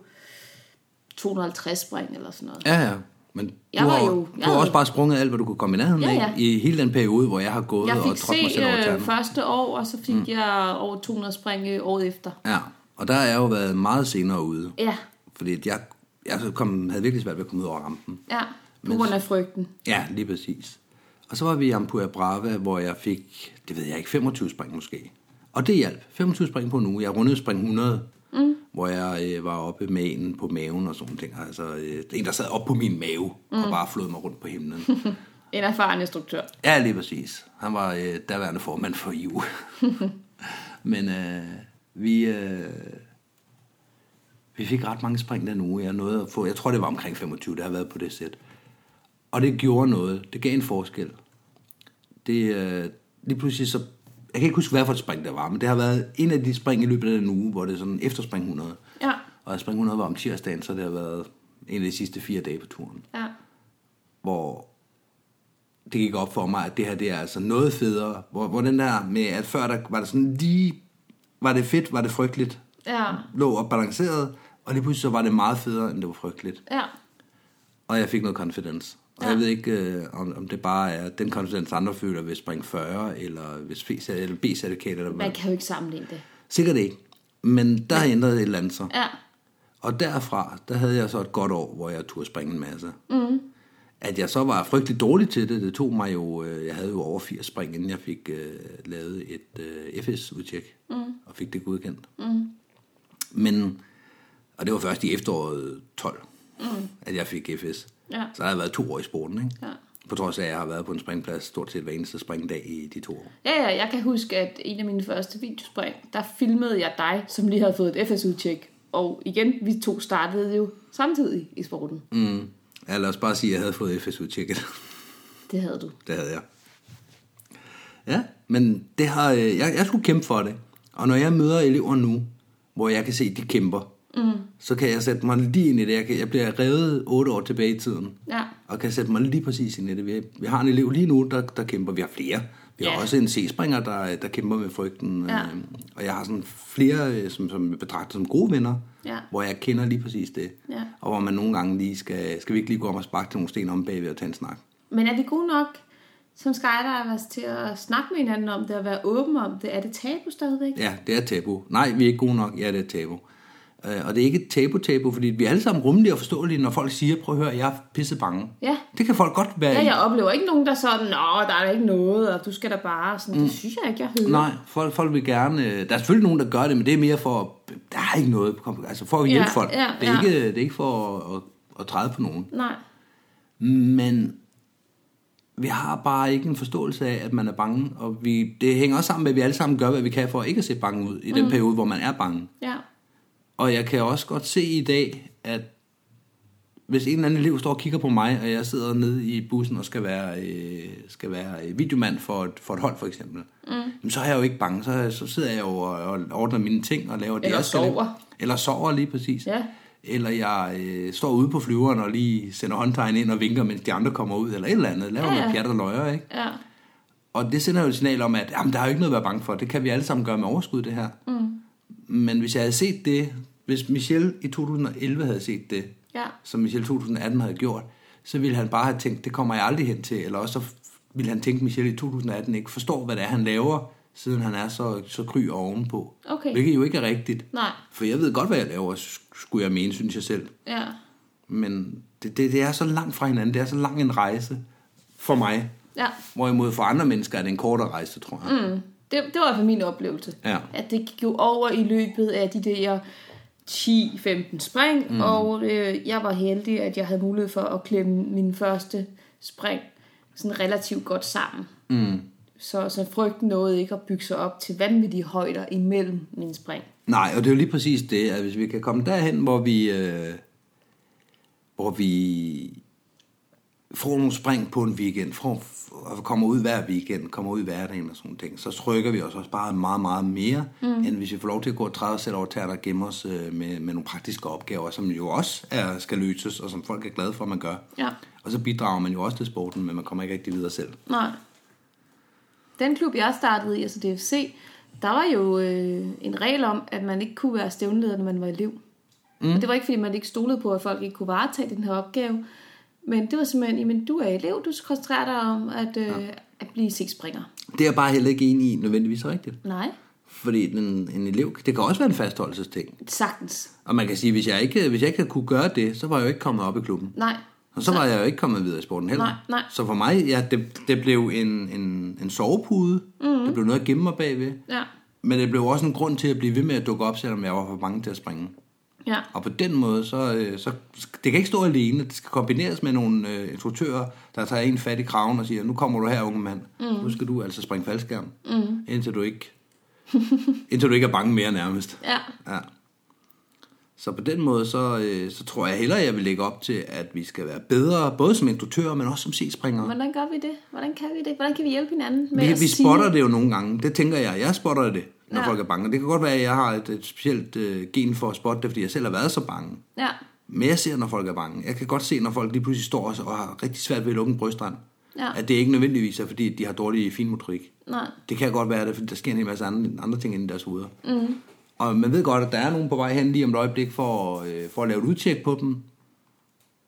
250 spring eller sådan noget. Ja, ja. Men Jeg du var har, jo- du jeg har havde- også bare sprunget alt, hvad du kunne komme i nærheden Ja, ja. i hele den periode, hvor jeg har gået Jeg og trådt mig selv over øh, tæerne. første år, og så fik mm. jeg over 200 spring øh, året efter. Ja, og der er jeg jo været meget senere ude. Ja, Fordi jeg, jeg kom, havde virkelig svært ved at komme ud over rampen. ja. På grund af frygten. Ja, lige præcis. Og så var vi i Ampua Brava, hvor jeg fik, det ved jeg ikke, 25 spring måske. Og det hjalp. 25 spring på en uge. Jeg rundede spring 100, mm. hvor jeg øh, var oppe med en på maven og sådan ting. Altså øh, en, der sad op på min mave mm. og bare flåede mig rundt på himlen. En erfaren instruktør. ja, lige præcis. Han var øh, daværende formand for IU. Men øh, vi, øh, vi fik ret mange spring den uge. Jeg, nåede at få, jeg tror, det var omkring 25, der har været på det sæt. Og det gjorde noget. Det gav en forskel. Det, øh, lige pludselig så... Jeg kan ikke huske, hvad for et spring det var, men det har været en af de spring i løbet af den uge, hvor det er sådan efter spring 100. Ja, Og spring 100 var om tirsdagen, så det har været en af de sidste fire dage på turen. ja. Hvor det gik op for mig, at det her det er altså noget federe. Hvor, hvor den der med, at før der var det sådan lige... Var det fedt, var det frygteligt, Ja, lå og balanceret, og lige pludselig så var det meget federe, end det var frygteligt. ja. Og jeg fik noget confidence. Og Ja. jeg ved ikke, øh, om, om det bare er den confidence, andre føler ved spring 40, eller hvis B- eller B-certifikat, eller. Man kan jo ikke sammenligne det. Sikkert ikke. Men der har ændret et eller andet så. Ja, Og derfra, der havde jeg så et godt år, hvor jeg turde springe en masse. Mm. At jeg så var frygtelig dårlig til det, det tog mig jo, øh, jeg havde jo over 80 spring, inden jeg fik øh, lavet et øh, FS-udtjek, mm. og fik det godkendt. Mm. Men, og det var først i efteråret 12, mm. at jeg fik FS. Ja. Så har jeg været to år i sporten, ikke? Ja. På trods af, at jeg har været på en springplads stort set hver eneste springdag i de to år. Ja, ja, jeg kan huske, at en af mine første videospring, der filmede jeg dig, som lige havde fået et FS-udtjek. Og igen, vi to startede jo samtidig i sporten. Mm. Ja, lad os bare sige, at jeg havde fået FS-udtjekket. Det havde du. Det havde jeg. Ja, men det har, øh, jeg, jeg skulle kæmpe for det. Og når jeg møder elever nu, hvor jeg kan se, at de kæmper, mm. så kan jeg sætte mig lige ind i det. Jeg, kan, jeg bliver revet otte år tilbage i tiden, Ja. og kan sætte mig lige præcis ind i det. Vi, vi har en elev lige nu, der, der kæmper. Vi har flere. Vi har Ja. også en C-springer, der, der kæmper med frygten. Ja. Øh, og jeg har sådan flere, øh, som, som jeg betragter som gode venner, Ja. hvor jeg kender lige præcis det. Ja. Og hvor man nogle gange lige skal, skal vi ikke lige gå om og sparke til nogle sten om bagved og tage en snak. Men er vi gode nok som skydivers til at snakke med hinanden om det og være åben om det? Er det tabu stadigvæk? Ja, det er tabu. Nej, vi er ikke gode nok. Ja, det er tabu. Øh, og det er ikke et tabu-tabu, fordi vi er alle sammen rummelige og forståelige, når folk siger, prøv at høre, jeg er pisse bange. Ja. Det kan folk godt være Ja, jeg oplever ikke nogen, der sådan, nå, der er ikke noget, og du skal da bare, sådan, det synes jeg ikke, jeg hører. Nej, folk, folk vil gerne... øh, Der er selvfølgelig nogen, der gør det, men det er mere for... Der er ikke noget. kom- Altså for at hjælpe Ja, folk. ja, det, er ja. ikke, det er ikke for at, at, at træde på nogen. Nej. Men vi har bare ikke en forståelse af, at man er bange. Og vi, det hænger også sammen med, at vi alle sammen gør, hvad vi kan for ikke at se bange ud i den periode, hvor man er bange. Ja. Og jeg kan også godt se i dag, at hvis en eller anden elev står og kigger på mig, og jeg sidder nede i bussen og skal være, øh, skal være øh, videomand for et, for et hold for eksempel, mm. jamen, så er jeg jo ikke bange. Så, så sidder jeg jo og, og ordner mine ting og laver det, Eller sover. Eller sover lige præcis. Ja. Eller jeg øh, står ude på flyveren og lige sender håndtegn ind og vinker, mens de andre kommer ud, eller et eller andet. Laver Ja, noget pjat og løjer, ikke? Ja. Og det sender jo et signal om, at jamen, der er jo ikke noget at være bange for. Det kan vi alle sammen gøre med overskud, det her. Mm. Men hvis jeg havde set det, hvis Michel i 2011 havde set det, Ja. som Michel 2018 havde gjort, så ville han bare have tænkt, det kommer jeg aldrig hen til. Eller også så ville han tænke, at Michel i 2018 ikke forstår, hvad det er, han laver, siden han er så, så kry ovenpå. Okay. Hvilket jo ikke er rigtigt. Nej. For jeg ved godt, hvad jeg laver, skulle jeg mene, synes jeg selv. Ja. Men det, det, det er så langt fra hinanden. Det er så lang en rejse for mig. Ja. Hvorimod for andre mennesker er det en kortere rejse, tror jeg. Mm. Det, det var i hvert fald min oplevelse. Ja. At det gik jo over i løbet af de der 10-15 spring, mm. og øh, jeg var heldig, at jeg havde mulighed for at klemme min første spring sådan relativt godt sammen. Mm. Så, så frygten nåede ikke at bygge sig op til vanvittige højder imellem mine spring. Nej, og det er jo lige præcis det, at hvis vi kan komme derhen, hvor vi, øh, hvor vi får nogle spring på en weekend, får, kommer ud hver weekend, kommer ud i hverdagen og sådan ting, så trykker vi os også bare meget, meget mere, mm. end hvis vi får lov til at gå og træde os selv over tæerne og gemme os øh, med, med nogle praktiske opgaver, som jo også er, skal løses, og som folk er glade for, at man gør. Ja. Og så bidrager man jo også til sporten, men man kommer ikke rigtig videre selv. Nej. Den klub, jeg startede i, altså DFC, der var jo øh, en regel om, at man ikke kunne være stævnleder, når man var elev. Mm. Og det var ikke, fordi man ikke stolede på, at folk ikke kunne varetage den her opgave. Men det var simpelthen, jamen du er elev, du skal koncentrere dig om at, øh, ja. at blive sexspringer. Det er jeg bare heller ikke enig i nødvendigvis rigtigt. Nej, Fordi en, en elev, det kan også være en fastholdelsesting. sagtens. Og man kan sige, hvis jeg ikke, hvis jeg ikke kunne gøre det, så var jeg jo ikke kommet op i klubben. Nej, Og så var jeg jo ikke kommet videre i sporten heller. Nej, nej. Så for mig, ja, det, det blev en, en, en sovepude. Mm. Det blev noget at gemme mig bagved. ja, Men det blev også en grund til at blive ved med at dukke op, selvom jeg var for bange til at springe. Ja, Og på den måde, så, øh, så det kan ikke stå alene. Det skal kombineres med nogle øh, instruktører, der tager en fat i kraven og siger, nu kommer du her, unge mand. Mm. Nu skal du altså springe faldskærm. Mm. Indtil du ikke indtil du ikke er bange mere nærmest. ja, Ja. Så på den måde, så, øh, så tror jeg hellere, jeg vil lægge op til, at vi skal være bedre, både som instruktører, men også som C-springere. Hvordan gør vi det? Hvordan kan vi det? Hvordan kan vi hjælpe hinanden med Vi, at vi sige... spotter det jo nogle gange. Det tænker jeg. Jeg spotter det, når Ja. folk er bange. Det kan godt være, at jeg har et, et specielt øh, gen for at spotte det, fordi jeg selv har været så bange. Ja, Men jeg ser, når folk er bange. Jeg kan godt se, når folk lige pludselig står og har rigtig svært ved at lukke en brystrand. Ja. At det ikke nødvendigvis er, fordi de har dårlig finmotorik. nej, Det kan godt være det, fordi der sker en hel masse andre, andre ting inde i deres hoveder. Mm. Og man ved godt, at der er nogen på vej hen lige om et øjeblik for, øh, for at lave et udtjek på dem.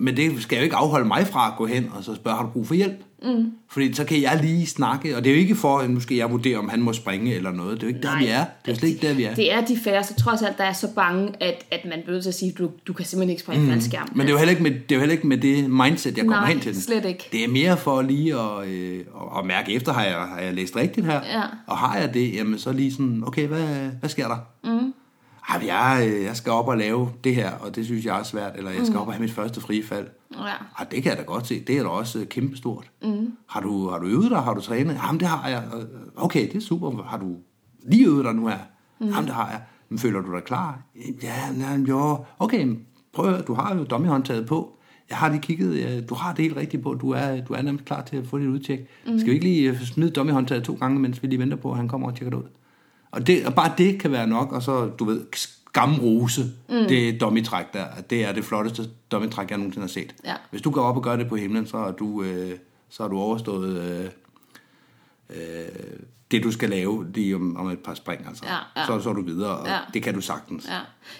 Men det skal jo ikke afholde mig fra at gå hen og så spørge, har du brug for hjælp? Mm. Fordi så kan jeg lige snakke, og det er jo ikke for, at nu skal jeg vurdere, om han må springe eller noget. Det er jo ikke der, vi er. Det er jo slet ikke der, vi er. Det er de færreste, trods alt, der er så bange, at, at man bliver nødt til at sige, du, du kan simpelthen ikke springe mm. faldskærm. Men det er, jo heller ikke med, det er jo heller ikke med det mindset, jeg kommer Nej, hen til slet ikke. Det er mere for lige at, øh, at, at mærke efter, har jeg, har jeg læst rigtigt her? Ja. Og har jeg det, jamen så lige sådan, okay, hvad, hvad sker der? Mm. Jeg, øh, jeg skal op og lave det her, og det synes jeg er svært, eller jeg skal op og have mit første frifald. Ja. Ej, det kan jeg da godt se, det er da også øh, kæmpestort. Mm. Har, du, har du øvet dig, har du trænet? Jamen, det har jeg. Øh, Okay, det er super. Har du lige øvet dig nu her? Mm. Jamen, det har jeg. Men føler du dig klar? Ja, ja jo. Okay, prøv at høre, du har jo dummyhåndtaget på. Jeg har lige kigget, du har det helt rigtigt på, du er, du er nærmest klar til at få dit udtjek. Mm. Skal vi ikke lige smide dummyhåndtaget to gange, mens vi lige venter på, at han kommer og tjekker det ud? Og, det, og bare det kan være nok, og så, du ved, skamrose, mm. det dummy-træk der, det er det flotteste dummy-træk, jeg nogensinde har set. Ja. Hvis du går op og gør det på himlen, så har du, øh, så har du overstået øh, øh, det, du skal lave lige om, om et par spring. Altså. Ja, ja. Så, så er du videre, og Ja. det kan du sagtens. Ja.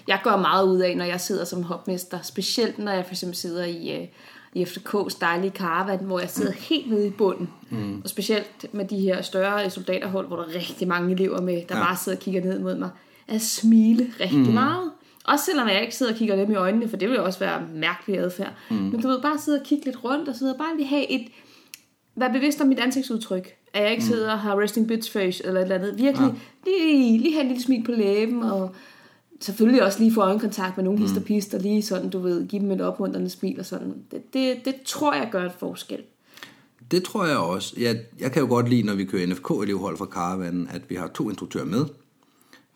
Jeg gør meget ud af, når jeg sidder som hopmester, specielt når jeg for eksempel sidder i, øh, i FDK's dejlige caravan, hvor jeg sidder helt nede i bunden. Mm. Og specielt med de her større soldaterhold, hvor der er rigtig mange elever med, der ja. Ja. bare sidder og kigger ned mod mig, at smile rigtig mm. meget. Også selvom jeg ikke sidder og kigger dem i øjnene, for det vil jo også være mærkelig adfærd. Mm. Men du ved, bare sidde og kigge lidt rundt, og sidde og bare lige have et... Vær bevidst om mit ansigtsudtryk. At jeg ikke Mm. sidder og har resting bitch face eller et eller andet. Virkelig lige, lige have en lille smil på læben, og selvfølgelig også lige få øjenkontakt med nogle mm. histerpister, lige sådan, du ved, give dem et opmuntrende smil og sådan. Det, det, det tror jeg gør et forskel. Det tror jeg også. Jeg, jeg kan jo godt lide, når vi kører NFK-elevhold fra Caravanen, at vi har to instruktører med.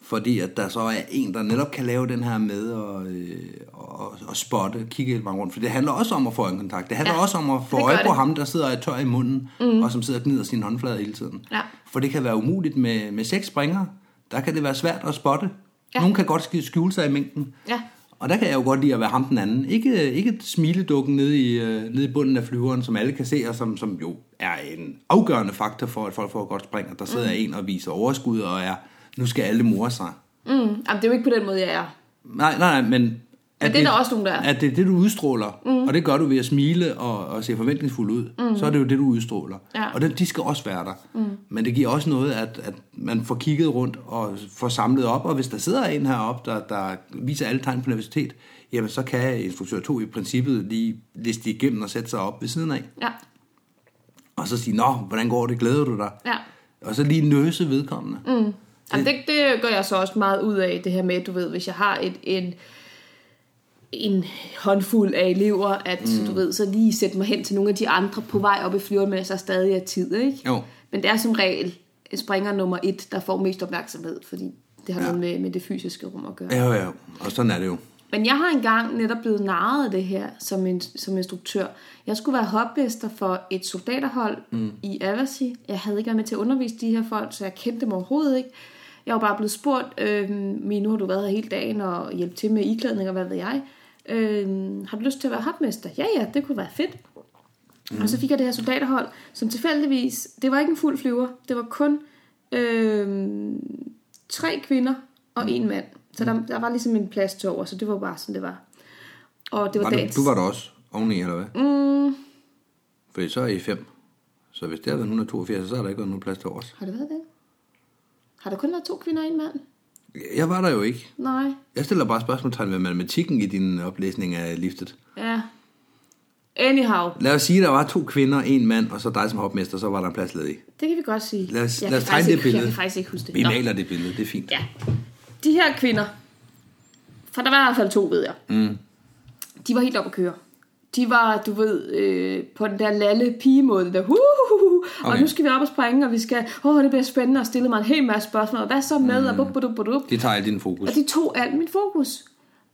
Fordi at der så er en, der netop kan lave den her med og, øh, og at spotte, kigge hele vejen rundt. For det handler også om at få en kontakt. Det handler Ja, også om at få det øje på det. ham, der sidder og tør i munden, mm. og som sidder og gnider sine håndflader hele tiden. Ja. For det kan være umuligt med, med seks springere. Der kan det være svært at spotte. Ja. Nogle kan godt sk- skjule sig i mængden. Ja. Og der kan jeg jo godt lide at være ham den anden. Ikke, ikke smiledukken nede i, øh, nede i bunden af flyveren, som alle kan se, og som, som jo er en afgørende faktor for, at folk får godt spring. Og der sidder mm. en og viser overskud og er, nu skal alle more sig. Mm. Jamen, det er jo ikke på den måde, jeg er. Nej, nej, nej, men... At det er der også nogen, der er. At det er det, du udstråler, mm. og det gør du ved at smile og, og se forventningsfuld ud, mm. så er det jo det, du udstråler. Ja. Og det, de skal også være der. Mm. Men det giver også noget, at, at man får kigget rundt og får samlet op, og hvis der sidder en heroppe, der, der viser alle tegn på nervøsitet, jamen så kan instruktør 2 i princippet lige liste igennem og sætte sig op ved siden af. Ja. Og så sige, nå, hvordan går det, glæder du dig? Ja. Og så lige nøse vedkommende. Mm. Jamen, det, det gør jeg så også meget ud af, det her med, du ved, hvis jeg har et, en, en håndfuld af elever, at mm. du ved, så lige sætte mig hen til nogle af de andre på vej op i flyveren, men så stadig er tid, ikke? Jo. Men det er som regel springer nummer et, der får mest opmærksomhed, fordi det har Ja. noget med, med det fysiske rum at gøre. Ja, ja, og sådan er det jo. Men jeg har engang netop blevet narret af det her som, en, som instruktør. Jeg skulle være hopmester for et soldaterhold mm. i Avasi. Jeg havde ikke været med til at undervise de her folk, så jeg kendte dem overhovedet ikke. Jeg var bare blevet spurgt, øh, nu har du været her hele dagen og hjælpe til med iklædning og hvad ved jeg. Øh, har du lyst til at være hopmester? Ja, ja, det kunne være fedt. Mm. Og så fik jeg det her soldaterhold, som tilfældigvis, det var ikke en fuld flyver, det var kun øh, tre kvinder og mm. en mand. Så der, der var ligesom en plads til over, så det var bare sådan, det var. Og det var, var dagens... du, du var der også oveni, eller hvad? Mm, Fordi så er I fem. Så hvis det havde været 182, så har der ikke været nogen plads til os. har det været det? Har der kun været to kvinder og en mand? Jeg var der jo ikke. Nej. Jeg stiller bare spørgsmålstegn ved matematikken i din oplæsning af liftet. Ja. Anyhow, Lad os sige, at der var to kvinder, en mand, og så dig som hopmester, så var der en plads ledig. det kan vi godt sige. Lad os- jeg lad os tegne det ikke- billede. Jeg kan faktisk ikke huske det. Vi Nå. maler det billede, det er fint. Ja. De her kvinder, for der var i hvert fald to, ved jeg. Mm. De var helt oppe at køre. De var, du ved, øh, på den der lalle pigemåde, der, uh, og Okay. nu skal vi op og springe, og vi skal, åh, oh, det bliver spændende, og stille mig en hel masse spørgsmål, og hvad så med, mm. og bup, bup, bup, bup. Det tager alt din fokus. Og de tog alt mit fokus.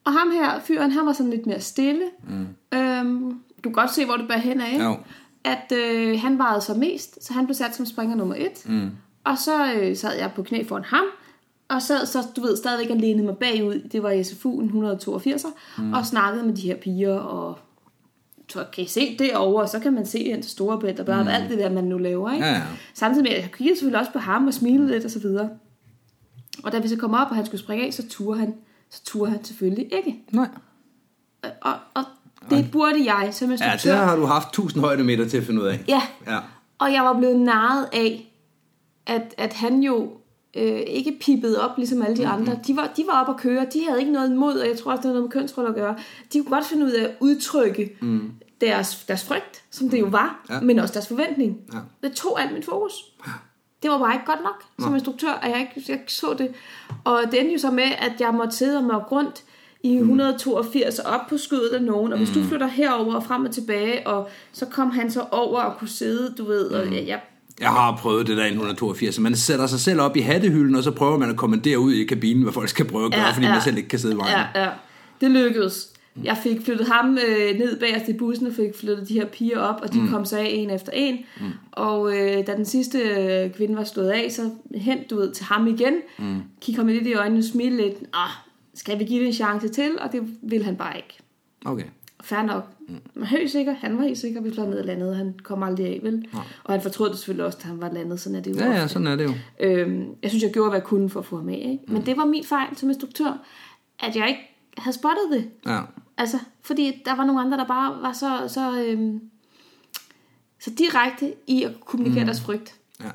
Og ham her, fyren, han var sådan lidt mere stille. Mm. Øhm, du kan godt se, hvor det bærer hen af. Jo. At øh, han varede sig mest, så han blev sat som springer nummer et. Mm. Og så øh, sad jeg på knæ foran ham, og sad så, du ved, stadigvæk og lænede mig bagud. Det var i SFU'en 182'er, mm. og snakkede med de her piger, og så kan I se derovre, og så kan man se ind til Storebælt, og bare mm. alt det der, man nu laver. Ikke? Ja, ja. Samtidig med, at jeg kiggede selvfølgelig også på ham og smilede lidt og så videre. Og da vi så kom op, og han skulle springe af, så turde han, så turde han selvfølgelig ikke. Nej. Og, og, og det burde jeg som Ja, instruktør. det har du haft 1000 højdemeter til at finde ud af. Ja, Ja. og jeg var blevet narret af, at, at han jo øh, ikke pippede op, ligesom alle de Mhm. andre. De var, de var oppe at køre, de havde ikke noget imod, og jeg tror også, det havde noget med kønsroller at gøre. De kunne godt finde ud af at udtrykke mm. deres, deres frygt, som det jo var, Ja. men også deres forventning. Ja. Det tog alt mit fokus. Det var bare ikke godt nok som instruktør, at jeg ikke jeg så det. Og det endte jo så med, at jeg måtte sidde og mørke rundt i 182 op på skødet af nogen, og hvis du flytter herover og frem og tilbage, og så kom han så over og kunne sidde, du ved, og jeg, jeg Jeg har prøvet det der i 182. Man sætter sig selv op i hattehylden, og så prøver man at kommandere ud i kabinen, hvad folk skal prøve at gøre, ja, fordi man selv ikke kan sidde i vejen. Ja, ja. Det lykkedes. Jeg fik flyttet ham øh, ned bagerst i bussen, og fik flyttet de her piger op, og de mm. kom så af en efter en. Mm. Og øh, da den sidste øh, kvinde var stået af, så hent du ved, til ham igen. Mm. Kig ham lidt i øjnene smile lidt. Ah, skal vi give det en chance til? Og det ville han bare ikke. Okay. Fair nok. Mm. Helt sikker, han var helt sikker, vi fløj ned og landede. Han kom aldrig af, vel? Ja. Og han fortrød det selvfølgelig også, da han var landet. Sådan er det jo Ja, ja, ofte. sådan er det jo. Øhm, jeg synes, jeg gjorde, hvad jeg kunne for at få ham af. Ikke? Men det var min fejl som instruktør, at jeg ikke havde spottet det. Ja. Altså, fordi der var nogle andre, der bare var så, så, øhm, så direkte i at kommunikere mm. deres frygt. Ja.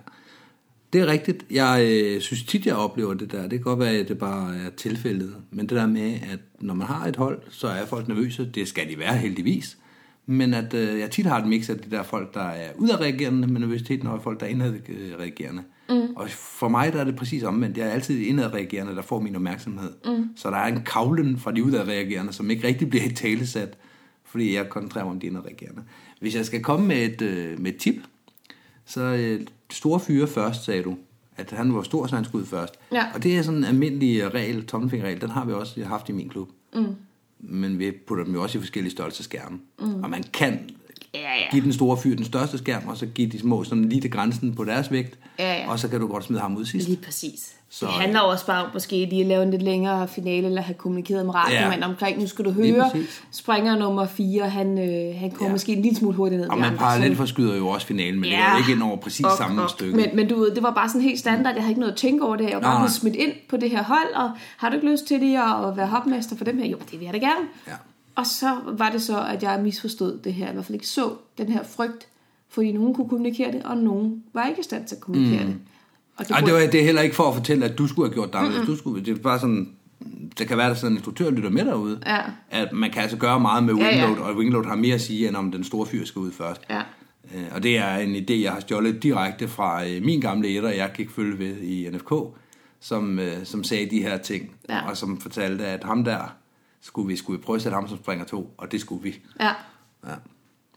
Det er rigtigt. Jeg øh, synes tit, jeg oplever det der. Det kan godt være, at det bare er tilfældet. Men det der med, at når man har et hold, så er folk nervøse. Det skal de være heldigvis. Men at øh, jeg tit har et mix af de der folk, der er udadreagerende med nervøsiteten, og folk, der er indadreagerende. Mm. Og for mig der er det præcis omvendt. Jeg er altid indadreagerende, der får min opmærksomhed. Mm. Så der er en kavlen fra de udadreagerende, som ikke rigtig bliver i talesat, fordi jeg koncentrerer mig om de indadreagerende. Hvis jeg skal komme med et, øh, med et tip, så øh, store fyre først, sagde du. At han var stor, så han skulle ud først. Ja. Og det er sådan en almindelig øh, regel, tommelfingerregel, den har vi også haft i min klub. Mm. men vi putter dem jo også i forskellige størrelser skærme. Mm. Og man kan Ja, ja. give den store fyr den største skærm, og så give de små sådan lige til grænsen på deres vægt, Ja, ja. og så kan du godt smide ham ud sidst. Lige præcis. Så, det handler også bare om måske lige at lave en lidt længere finale, eller have kommunikeret med radiomanden Ja. omkring, nu skal du høre, springer nummer 4, han, øh, han kommer Ja. måske en lille smule hurtigt ned. Og man parallelt forskyder jo også finalen, men ja. det er ikke ind over præcis Ok, samme ok. stykke. Men, men du ved, det var bare sådan helt standard. Jeg havde ikke noget at tænke over det. Jeg var bare smidt ind på det her hold, og har du ikke lyst til lige at være hopmester for dem her? Jo, det vil jeg da gerne. Ja. Og så var det så, at jeg misforstod det her, i hvert fald ikke så den her frygt, fordi nogen kunne kommunikere det, og nogen var ikke i stand til at kommunikere mm. det. Og Ej, det, var, det er heller ikke for at fortælle, at du skulle have gjort det. Du skulle, det er bare sådan, det kan være, at sådan en instruktør lytter med derude. Ja. At man kan altså gøre meget med Ja, ja. wingload, og wingload har mere at sige, end om den store fyr skal ud først. Ja. Øh, Og det er en idé, jeg har stjålet direkte fra øh, min gamle etter, jeg gik følge ved i NFK, som, øh, som sagde de her ting, Ja. og som fortalte, at ham der, skulle vi, skulle vi prøve at sætte ham som springer to, og det skulle vi. Ja. Ja.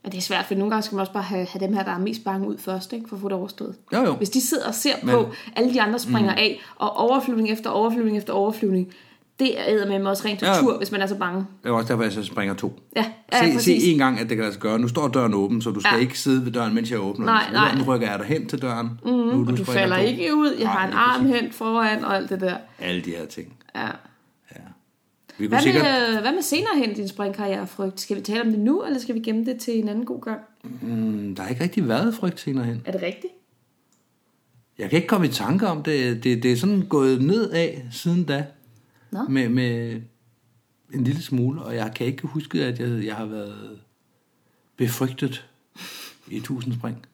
Men det er svært, for nogle gange skal man også bare have, have dem her, der er mest bange ud først, ikke, for at få det overstået. Jo, jo. Hvis de sidder og ser Men- på, alle de andre springer mm. af, og overflyvning efter overflyvning efter overflyvning, det er med også rent Ja. tortur, hvis man er så bange. Det er også derfor, jeg så springer to. Ja, ja se, se præcis. en gang, at det kan lade sig gøre. Nu står døren åben, så du skal ja. Ja. ikke sidde ved døren, mens jeg åbner Nej, den. nej. Nu rykker jeg dig hen til døren. Mm, nu er Og du falder to. ikke ud, jeg Nej, har en arm hen foran og alt det der. Alle de her ting. Ja. Vi kunne Hvad sikkert... med, hvad med senere hen din springkarriere, frygt? Skal vi tale om det nu, eller skal vi gemme det til en anden god gang? Mm, der har ikke rigtig været frygt senere hen. Er det rigtigt? Jeg kan ikke komme i tanke om det. Det, det er sådan gået nedad siden da. Nå. Med, med en lille smule, og jeg kan ikke huske, at jeg, jeg har været befrygtet i tusind spring.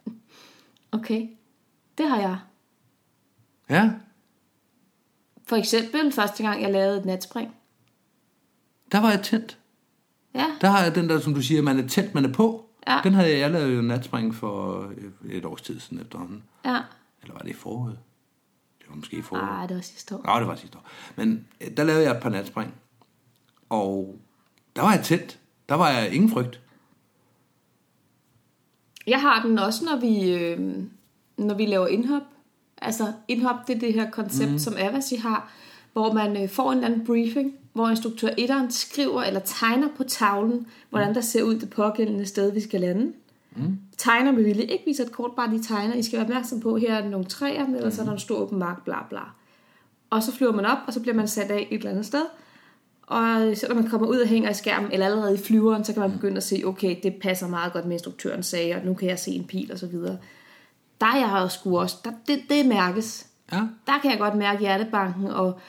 Okay. Det har jeg. Ja, For eksempel første gang, jeg lavede et natspring. Der var jeg tændt. Ja, Der har jeg den der, som du siger, man er tændt, man er på. Ja. Den havde jeg, jeg lavede jo natspring for et års tid siden efterhånden. ja. Eller var det i foråret? Det var måske i foråret. Ah, det var sidste år. Ja, det var sidste år. Men øh, der lavede jeg et par natspring. Og der var jeg tændt. Der var jeg ingen frygt. Jeg har den også, når vi, øh, når vi laver indhop. Altså, indhop, det er det her koncept, mm. som Avasi har, hvor man øh, får en eller anden briefing, hvor instruktør etteren skriver eller tegner på tavlen, hvordan der ser ud det pågældende sted, vi skal lande. Mm. Tegner med vilje. Ikke viser et kort, bare de tegner. I skal være opmærksom på, her er der nogle træer, eller så er der en stor åben mark, bla bla. Og så flyver man op, og så bliver man sat af et eller andet sted. Og så når man kommer ud og hænger i skærmen, eller allerede i flyveren, så kan man begynde at se, okay, det passer meget godt med instruktøren sagde, og nu kan jeg se en pil og så videre. Der er jeg jo sgu også, der, det, det mærkes. Ja. Der kan jeg godt mærke hjertebanken og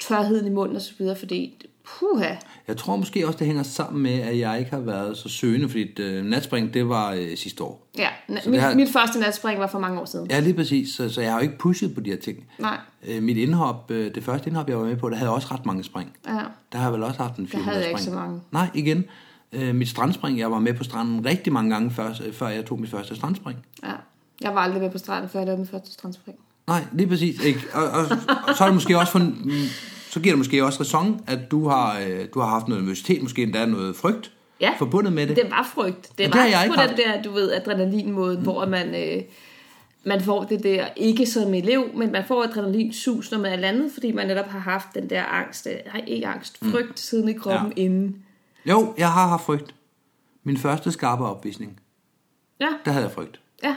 tørheden i munden og så videre, fordi puha, Jeg tror måske også, det hænger sammen med, at jeg ikke har været så søgende, fordi øh, natspring, det var øh, sidste år. ja, mit, har- mit første natspring var for mange år siden. Ja, lige præcis. Så, så jeg har jo ikke pushet på de her ting. Nej, Øh, mit indhop, øh, det første indhop, jeg var med på, der havde også ret mange spring. ja. Der har jeg vel også haft en 400 havde jeg ikke spring. så mange. Nej, igen. Øh, mit strandspring, jeg var med på stranden rigtig mange gange, før, før jeg tog mit første strandspring. ja. Jeg var aldrig med på stranden, før jeg lavede min første strandspring. Nej, lige præcis. Ikke? Og, og, og, så er det måske også for, mm, så giver det måske også ræson, at du har, øh, du har haft noget universitet, måske endda noget frygt Ja. forbundet med det. Det var frygt. Det det var har jeg på ikke den der, du ved, adrenalinmåden, mm. hvor man, øh, man får det der, ikke som elev, men man får adrenalinsus, når man er landet, fordi man netop har haft den der angst, øh, nej, ikke angst, frygt mm. siden i kroppen Ja. ja. inden. Jo, jeg har haft frygt. Min første skarpe opvisning, Ja, der havde jeg frygt. ja,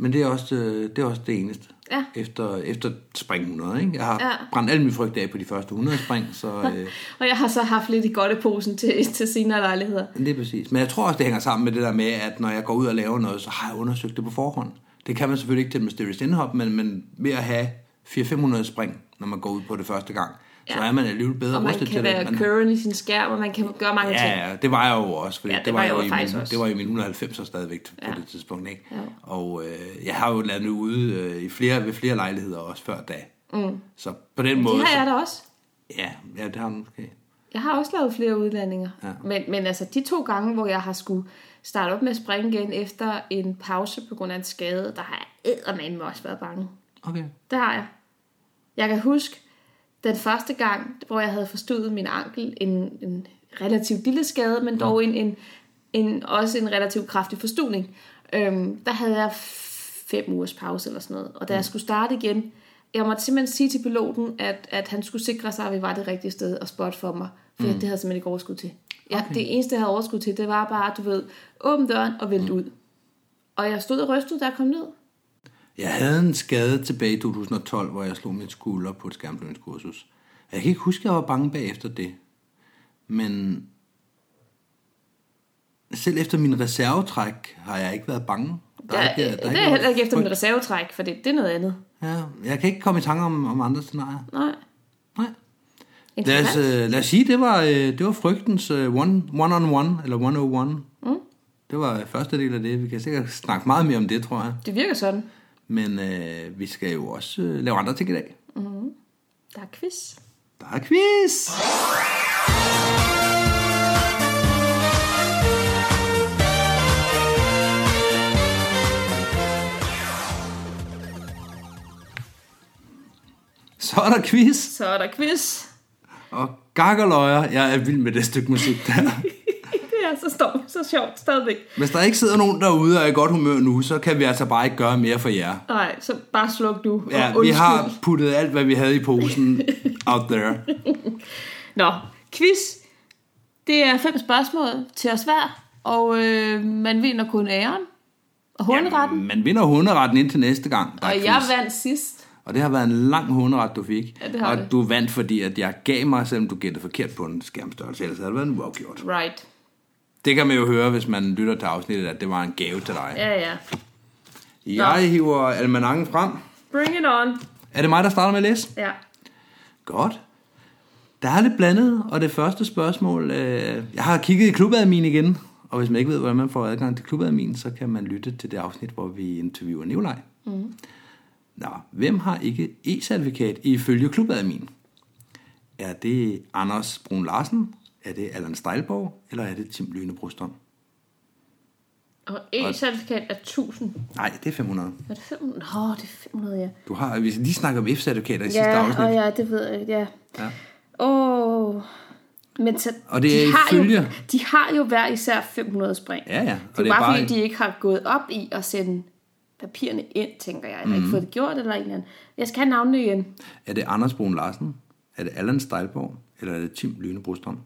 Men det er også, øh, det, er også det eneste. Ja. Efter, efter spring 100, ikke? Jeg har Ja. brændt alle mine frygt af på de første 100 spring, så øh, og jeg har så haft lidt i godteposen til, til senere lejligheder. det er præcis. Men jeg tror også, det hænger sammen med det der med, at når jeg går ud og laver noget, så har jeg undersøgt det på forhånd. Det kan man selvfølgelig ikke til et Mysterious Indhop, men, men ved at have 400-500 spring, når man går ud på det første gang, ja. så Ja. er man alligevel bedre Og man rustet kan til være det. Man, current i sin skærm, og man kan gøre mange ting. Ja, ja, det var jeg jo også, fordi Ja, det, det var, jeg i jo faktisk min, også. det var i min 190'er stadigvæk på Ja. det tidspunkt, ikke? Ja. Og øh, jeg har jo lavet det ude øh, i flere, ved flere lejligheder også før da. Mm. Så på den måde... Det har jeg da også. Ja, ja, det har du måske. Jeg har også lavet flere udlandinger. Ja. Men, men altså de to gange, hvor jeg har skulle starte op med at springe igen efter en pause på grund af en skade, der har jeg eddermame også været bange. Okay. Det har jeg. Jeg kan huske den første gang, hvor jeg havde forstået min ankel, en, en relativt lille skade, men dog en, en, en, også en relativt kraftig forstudning. Øhm, der havde jeg fem ugers pause eller sådan noget. Og da jeg skulle starte igen, jeg måtte simpelthen sige til piloten, at, at han skulle sikre sig, at vi var det rigtige sted og spot for mig. For mm. det havde jeg simpelthen ikke overskud til. Ja, okay. Det eneste, jeg havde overskud til, det var bare, du ved, åbne døren og vælte mm. ud. Og jeg stod og rystede, da jeg kom ned. Jeg havde en skade tilbage i 2012, hvor jeg slog mit skulder på et skærmblødningskursus. Jeg kan ikke huske, at jeg var bange bagefter det. Men selv efter min reservetræk har jeg ikke været bange. Der er, ikke, der det er jeg heller ikke efter min reservetræk, for det, det er noget andet. Ja, jeg kan ikke komme i tanke om, om andre scenarier. Nej. Nej. Lad os, uh, lad os sige, det var, uh, det var frygtens uh, one, one on one, eller 101. Mm. Det var første del af det. Vi kan sikkert snakke meget mere om det, tror jeg. Det virker sådan. Men uh, vi skal jo også uh, lave andre ting i dag. Mm. Der er quiz. Der er quiz! Så er der quiz. Så er der quiz. Og gakkerløjer, jeg er vild med det stykke musik der. er så, stort, så sjovt stadigvæk. Hvis der ikke sidder nogen derude og er i godt humør nu, så kan vi altså bare ikke gøre mere for jer. Nej, så bare sluk du. Ja, vi har puttet alt, hvad vi havde i posen out there. Nå, quiz. Det er fem spørgsmål til os hver, og øh, man vinder kun æren og hunderetten. Ja, man vinder hunderetten indtil næste gang. Der og jeg vandt sidst. Og det har været en lang hunderet, du fik. Ja, det har og det. du vandt, fordi at jeg gav mig, selvom du gættede forkert på en skærmstørrelse. Ellers havde det været en uafgjort. Right. Det kan man jo høre, hvis man lytter til afsnittet, at det var en gave til dig. Ja, ja. Jeg Nå. hiver almanakken frem. Bring it on. Er det mig, der starter med at læse? Ja. Godt. Der er lidt blandet, og det første spørgsmål... Øh, jeg har kigget i klubadmin igen, og hvis man ikke ved, hvordan man får adgang til klubadmin, så kan man lytte til det afsnit, hvor vi interviewer Nikolaj. Mm. Nå, hvem har ikke e-certifikat ifølge klubadmin? Er det Anders Brun Larsen? Er det Allan Stejlborg? Eller er det Tim Lyne Brustrom? Og e-certifikat er 1000. Nej, det er 500. Er det 500? Nå, det er 500, ja. Du har, vi lige snakker om F-certifikater i ja, sidste afsnit. Ja, ja, det ved jeg, ja. Ja. Åh, oh. men så, Og det er de, har ifølge- jo, de har jo hver især 500 spring. Ja, ja. Og Det er bare, fordi, de ikke har gået op i at sende papirerne ind, tænker jeg. Eller mm. ikke fået det gjort, eller en eller anden. Jeg skal have navnene igen. Er det Anders Brun Larsen? Er det Allan Stejlborg? Eller er det Tim Lyne Brustrom?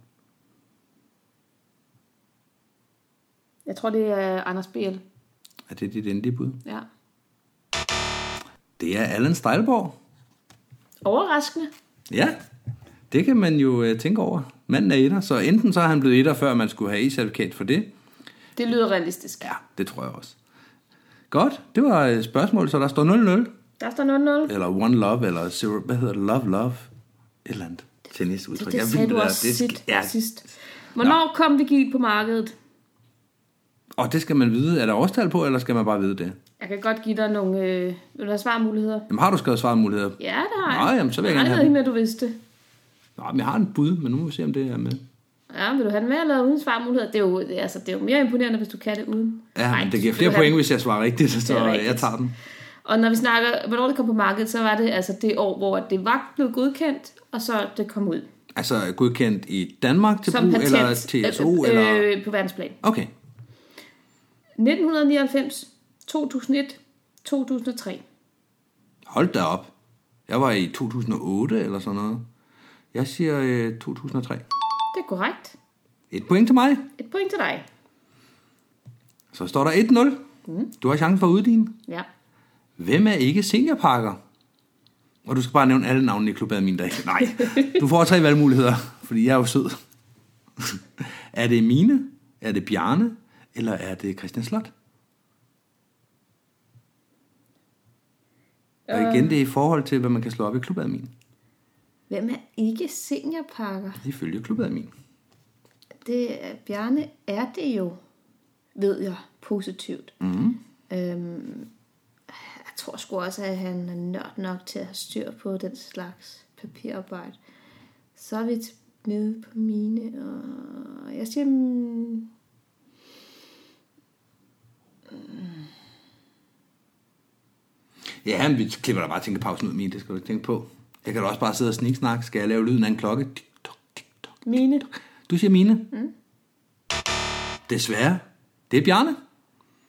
Jeg tror, det er Anders B.L. Er det dit endelige bud? Ja. Det er Allan Stejlborg. Overraskende. Ja, det kan man jo øh, tænke over. Manden er etter, så enten så er han blevet etter, før man skulle have e-certifikat for det. Det lyder realistisk. Ja, det tror jeg også. Godt, det var et spørgsmål, så der står 0-0. Der står 0-0. Eller One Love, eller Zero, hvad hedder det? Love, Love. Et eller andet tennisudtryk. Det, det Jeg sagde ved du også det sidst. ja, sidst. Hvornår kom Vigil på markedet? Og det skal man vide. Er der årstal på, eller skal man bare vide det? Jeg kan godt give dig nogle øh, vil du have svarmuligheder. Jamen, har du skrevet svarmuligheder? Ja, det har jeg. jamen, så vil jeg jeg gerne have med, at du vidste det. Nå, men jeg har en bud, men nu må vi se, om det er med. Ja, vil du have den med eller uden svarmuligheder? Det er jo, altså, det er jo mere imponerende, hvis du kan det uden. Ja, Nej, men det giver flere point, have- hvis jeg svarer rigtigt, så er rigtigt. jeg tager den. Og når vi snakker, hvornår det kom på markedet, så var det altså det år, hvor det var blevet godkendt, og så det kom ud. Altså godkendt i Danmark til Som brug, patent eller TSO, øh, eller... øh, på verdensplan. Okay, 1999, 2001, 2003. hold da op. Jeg var i 2008 eller sådan noget. Jeg siger øh, 2003. Det er korrekt. Et point til mig. Et point til dig. Så står der 1-0. Mm. Du har chancen for at uddine. Ja. Hvem er ikke seniorparker? Og du skal bare nævne alle navnene i klubadmin, der ikke... Nej, du får tre valgmuligheder, fordi jeg er jo sød. er det Mine? Er det Bjarne? Eller er det Christian Slot? Og igen, det er i forhold til, hvad man kan slå op i klubadmin. Hvem er ikke seniorparker? Ifølge klubadmin. Det er, Bjarne er det jo, ved jeg, positivt. Mm. Øhm, jeg tror sgu også, at han er nørd nok til at have styr på den slags papirarbejde. Så er vi nede på mine, og jeg siger... mm, Ja, men vi klipper da bare tænkepausen ud, min, det skal du ikke tænke på. Jeg kan da også bare sidde og sniksnak. Skal jeg lave lyden af en klokke? Tik, tok, tik, tok. Mine. Du siger Mine. Mm. Desværre. Det er Bjarne.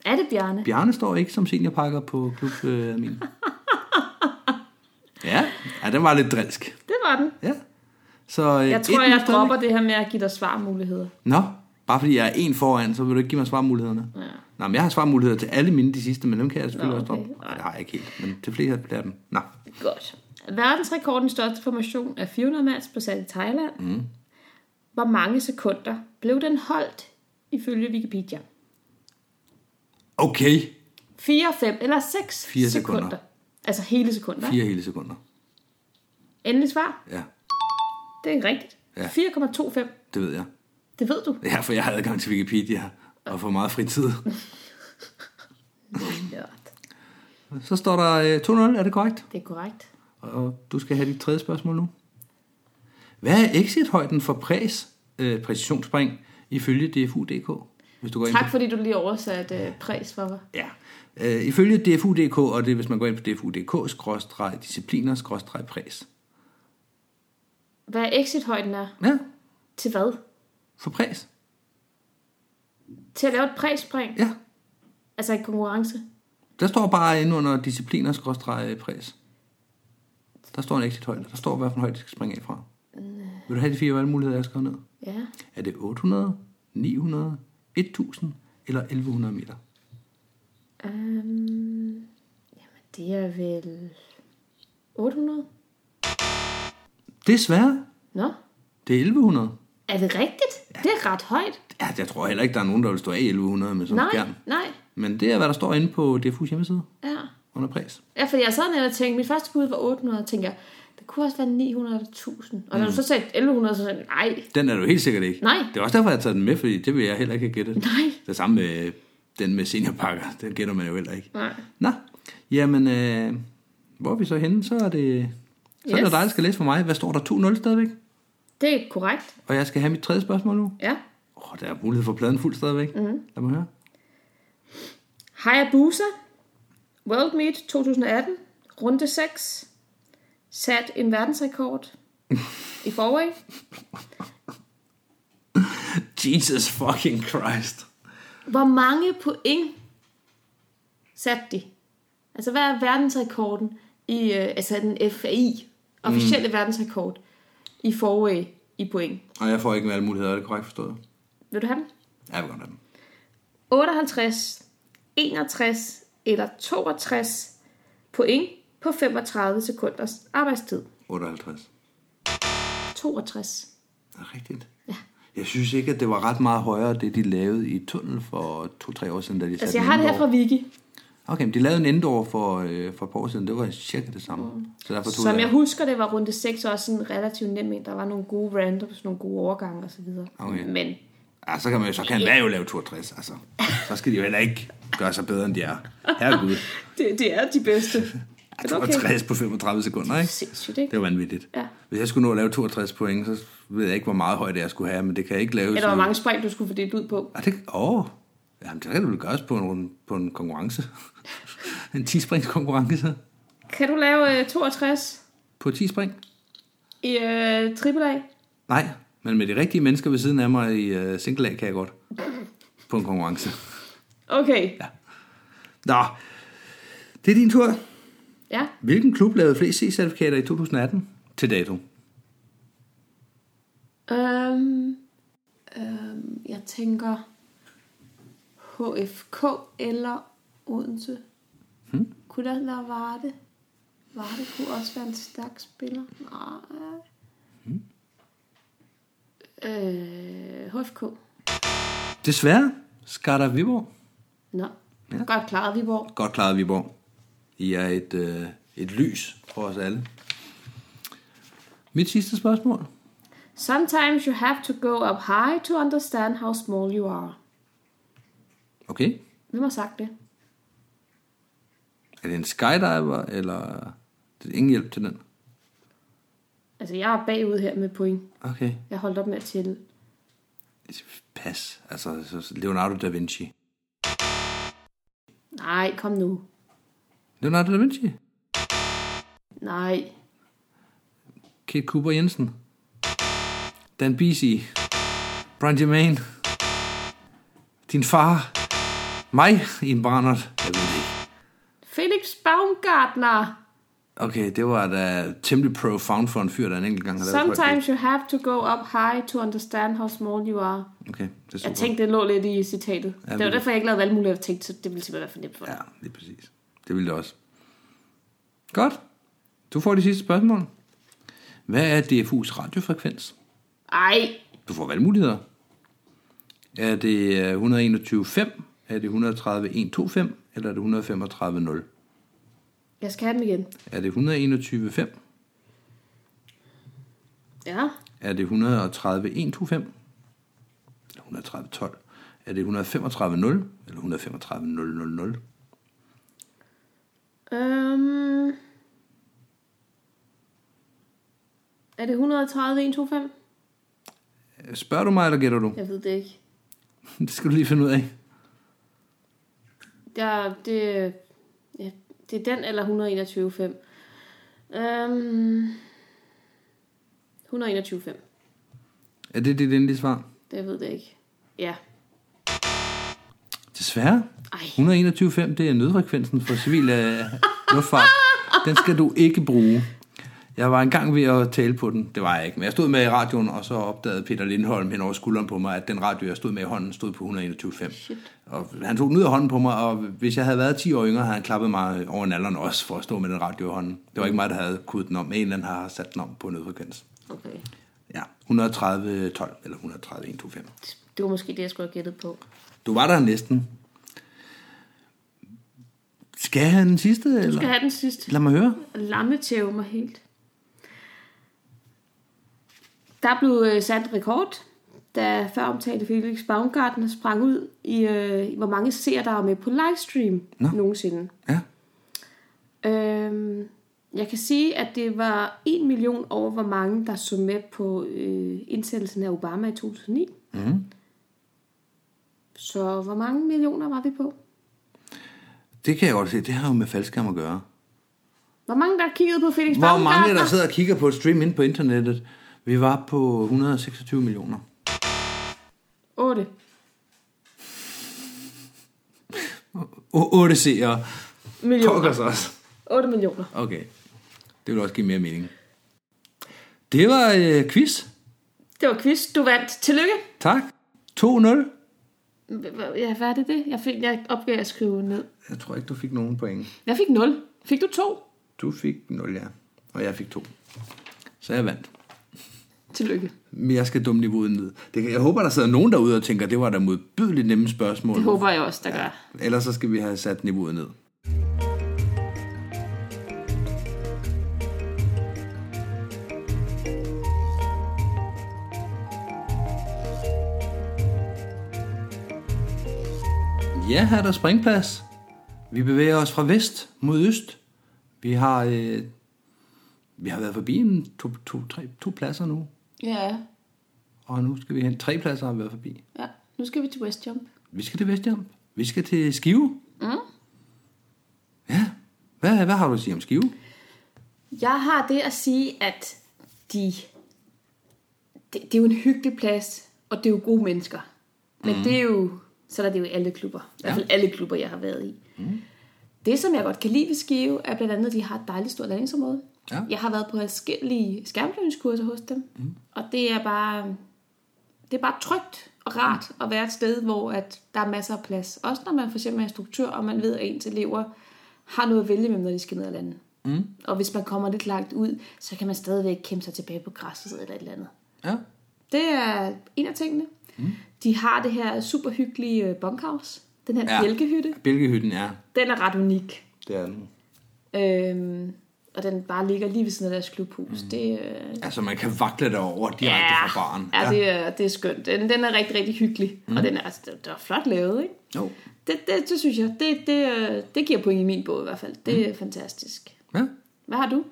Er det Bjarne? Bjarne står ikke som seniorpakker på klub øh, min. Ja, den var lidt drilsk. Det var den. Ja. Så, øh, Jeg tror, jeg dropper det her med at give dig svarmuligheder. Nå, bare fordi jeg er en foran, så vil du ikke give mig svarmulighederne? Ja. Nå, men jeg har svarmuligheder til alle mine de sidste, men dem kan jeg selvfølgelig Nå, også okay. droppe. Nej, det har jeg ikke helt, men til flere af dem. Nå, Godt. Verdensrekordens største formation er 400 mands placeret i Thailand. Mm. Hvor mange sekunder blev den holdt ifølge Wikipedia? okay. 4, 5 eller 6 Fire sekunder. sekunder. Altså hele sekunder. Fire hele sekunder. Endelig svar. Ja, Det er rigtigt. Ja. 4,25. det ved jeg. Det ved du. Ja, for jeg har adgang til Wikipedia og får meget fritid. Så står der øh, 2-0, er det korrekt? Det er korrekt. Og du skal have dit tredje spørgsmål nu. Hvad er exit-højden for præs, øh, præcisionsspring ifølge DFU.dk? Hvis du går ind Tak fordi du lige oversatte uh, præs for mig. Ja. Øh, ifølge DFU.dk, og det er, hvis man går ind på DFU.dk, skråstreg discipliner, skråstreg præs. Hvad exit-højden er? Ja, Til hvad? for præs. Til at lave et præspring? Ja, Altså en konkurrence? der står bare inde under discipliner, skråstreg præs. Der står en exit-højde. Der står, hvad for en højde de skal springe af fra. Vil du have de fire valgmuligheder, jeg skal ned? Ja. Er det 800, 900, 1000 eller 1100 meter? Um, jamen, det er vel 800? Desværre, Nå, det er 1100. er det rigtigt? Det er ret højt. Ja, jeg tror heller ikke, der er nogen, der vil stå af 1100 med sådan en Nej, skærm. nej. Men det er, hvad der står inde på DFU's hjemmeside Ja. under præs. Ja, for jeg sad nede og tænkte, mit første bud var 800, og tænkte jeg, det kunne også være 900 eller 1000. Og når du så sagde 1100, så sagde jeg, nej, Den er du helt sikkert ikke. Nej. Det er også derfor, jeg har taget den med, fordi det vil jeg heller ikke have gættet. nej, Det samme med den med seniorpakker. Den gætter man jo heller ikke. nej. Nå, jamen, øh, hvor er vi så henne? Så er det, så er Yes. det dig, der skal læse for mig. Hvad står der? 2-0 stadigvæk? Det er korrekt. Og jeg skal have mit tredje spørgsmål nu. Ja. Oh, der er mulighed for pladen fuld stadigvæk. Mm. Lad mig høre. Hayabusa, World Meet 2018, runde 6, sat en verdensrekord i forway. Jesus fucking Christ. Hvor mange point satte de? Altså, hvad er verdensrekorden i, øh, altså den FAI, officielle mm. verdensrekord i forway i point? Og jeg får ikke alle muligheder, er det korrekt forstået? Vil du have den? Jeg vil godt have dem. 58, 61 eller 62 point på 35 sekunders arbejdstid. 58. 62. Det er rigtigt. Ja. Jeg synes ikke, at det var ret meget højere, det de lavede i tunnel for to-tre år siden, da de satte Altså, jeg en har det her fra Wiki. Okay, men de lavede en indoor for, øh, for et par år siden. Det var cirka det samme. Mm. Så derfor tog Som jeg husker, det var runde 6 også sådan relativt nem en. Der var nogle gode randoms, nogle gode overgange og så videre. Okay. Men Ja, så kan man jo, så kan yeah. jo lave 62, altså. Så skal de jo heller ikke gøre sig bedre, end de er. Herregud. det, det er de bedste. Ja, 62 på 35 sekunder, ikke? Sindssygt, ikke? Det var vanvittigt. Ja. Hvis jeg skulle nå at lave 62 point, så ved jeg ikke, hvor meget højde jeg skulle have, men det kan jeg ikke lave. Eller hvor mange spring, du skulle fordele ud på. Ja, det, åh, jamen, det kan det vel gøres på en, på en konkurrence. en 10 springs konkurrence. Kan du lave øh, 62 På 10 spring? i øh, AAA? Nej, men med de rigtige mennesker ved siden af mig i uh, single kan jeg godt. På en konkurrence. Okay. Ja. Nå, det er din tur. Ja. Hvilken klub lavede flest C-certifikater i 2018 til dato? Øhm, øhm, jeg tænker HFK eller Odense. Hmm? Kunne der være Varde? Varde kunne også være en stærk spiller. Nej. Hmm? Øh, HFK. Desværre, Skarda Viborg. Nå. Ja. Godt klaret, Viborg. Godt klaret, Viborg. I er et, øh, et lys for os alle. Mit sidste spørgsmål. Sometimes you have to go up high to understand how small you are. Okay. Hvem har sagt det? Er det en skydiver, eller det er ingen hjælp til den? Altså, jeg er bagud her med point. Okay. Jeg holdt op med at tælle. Pas. Altså, så Leonardo da Vinci. Nej, kom nu. Leonardo da Vinci? Nej. Kate Cooper Jensen. Dan Bisi. Brian Jermaine. Din far. Mig en brændert. Jeg ved det ikke. Felix Baumgartner. Okay, det var da temmelig profound for en fyr, der en enkelt gang har lavet Sometimes you have to go up high to understand how small you are. Okay, det er super. Jeg tænkte, det lå lidt i citatet. Ja, det var derfor, jeg ikke lavede valgmuligheder. Jeg tænkte, så det ville simpelthen være for nemt for dig. Ja, lige præcis. Det ville det også. Godt. Du får de sidste spørgsmål. Hvad er DFU's radiofrekvens? Ej, Du får valgmuligheder. Er det øh, 121.5? Er det 130.125? Eller er det 135.0? Jeg skal have dem igen. Er det 121.5? Ja. Er det 130.125? Eller 130.12? Er det 135.0 eller 135.000? Øhm, er det 130, 125? Spørger du mig, eller gætter du? Jeg ved det ikke. Det skal du lige finde ud af. Ja, det, ja, det er den eller 121,5. Øhm, 121,5. Er det dit endelige svar? Det jeg ved det ikke. Ja. Desværre. Ej. 121.5, det er nødfrekvensen for civil uh, luftfart. Den skal du ikke bruge. Jeg var engang ved at tale på den. Det var jeg ikke. Men jeg stod med i radioen, og så opdagede Peter Lindholm hen over skulderen på mig, at den radio, jeg stod med i hånden, stod på 121.5. Shit. Og han tog den ud af hånden på mig, og hvis jeg havde været 10 år yngre, havde han klappet mig over nalderen også for at stå med den radio i hånden. Det var ikke mig, der havde kudt den om. En eller anden har sat den om på nødfrekvens. Okay. Ja, 130 12 eller 130 125. Det var måske det, jeg skulle have gættet på. Du var der næsten. Skal jeg have den sidste? Du eller? skal have den sidste. Lad mig høre. Lammetæve mig helt. Der blev øh, sat rekord, da før omtalte Felix Baumgartner sprang ud i, øh, hvor mange ser der var med på livestream Nå. nogensinde. Ja. Øhm, jeg kan sige, at det var 1 million over, hvor mange der så med på øh, indsættelsen af Obama i 2009. Mm. Så hvor mange millioner var vi på? Det kan jeg godt se. Det har jo med faldskærm at gøre. Hvor mange der kiggede på Felix Hvor mange, der sidder og kigger på et stream ind på internettet? Vi var på 126 millioner. 8. O- 8 seere. Millioner. Pokkers også. 8 millioner. Okay. Det vil også give mere mening. Det var øh, quiz. Det var quiz. Du vandt. Tillykke. Tak. 2-0. H- Ja, hvad er det det? Jeg, fik, jeg opgav at skrive ned. Jeg tror ikke, du fik nogen point. Jeg fik 0. Fik du 2? Du fik 0, ja. Og jeg fik 2. Så jeg vandt. Tillykke. Men jeg skal dumme niveauet ned. Det jeg håber, der sidder nogen derude og tænker, det var da modbydeligt nemme spørgsmål. Det håber jeg også, der gør. Ellers så skal vi have sat niveauet ned. Ja, her er der springplads. Vi bevæger os fra vest mod øst. Vi har, øh, vi har været forbi en to, to, tre, to pladser nu. Ja, Og nu skal vi hen. Tre pladser har vi været forbi. ja. Nu skal vi til West Jump. Vi skal til Vestjylland. Vi skal til Skive. Mm. Ja. Hvad, hvad har du at sige om Skive? Jeg har det at sige, at de... Det, det er jo en hyggelig plads, og det er jo gode mennesker. Men mm. det er jo... Så er det jo i alle klubber. I hvert fald alle klubber, jeg har været i. Mm. Det, som jeg godt kan lide ved Skive, er blandt andet, at de har et dejligt stort landingsområde. Ja. Jeg har været på forskellige skærmflyvningskurser hos dem. Mm. Og det er bare... Det er bare trygt og rart at være et sted, hvor at der er masser af plads. Også når man for eksempel er instruktør, og man ved, at ens elever har noget at vælge med, når de skal ned og lande. Mm. Og hvis man kommer lidt langt ud, så kan man stadigvæk kæmpe sig tilbage på græsset eller et eller andet. Ja. Det er en af tingene. Mm. De har det her super hyggelige øh, bunkhouse. Den her Ja. bjælkehytte. Bælgehytten, ja. Den er ret unik. Det er den. Øhm, og den bare ligger lige ved siden af deres klubhus. Mm. Det, øh, Altså, man kan vakle derover direkte ja, fra baren. ja, det, er, det er skønt. Den, den er rigtig, rigtig hyggelig. Mm. Og den er, altså, det, det er flot lavet, ikke? Jo. Det, det, det synes jeg, det, det, øh, det giver point i min bog i hvert fald. Det er mm. fantastisk. Ja. Hvad har du?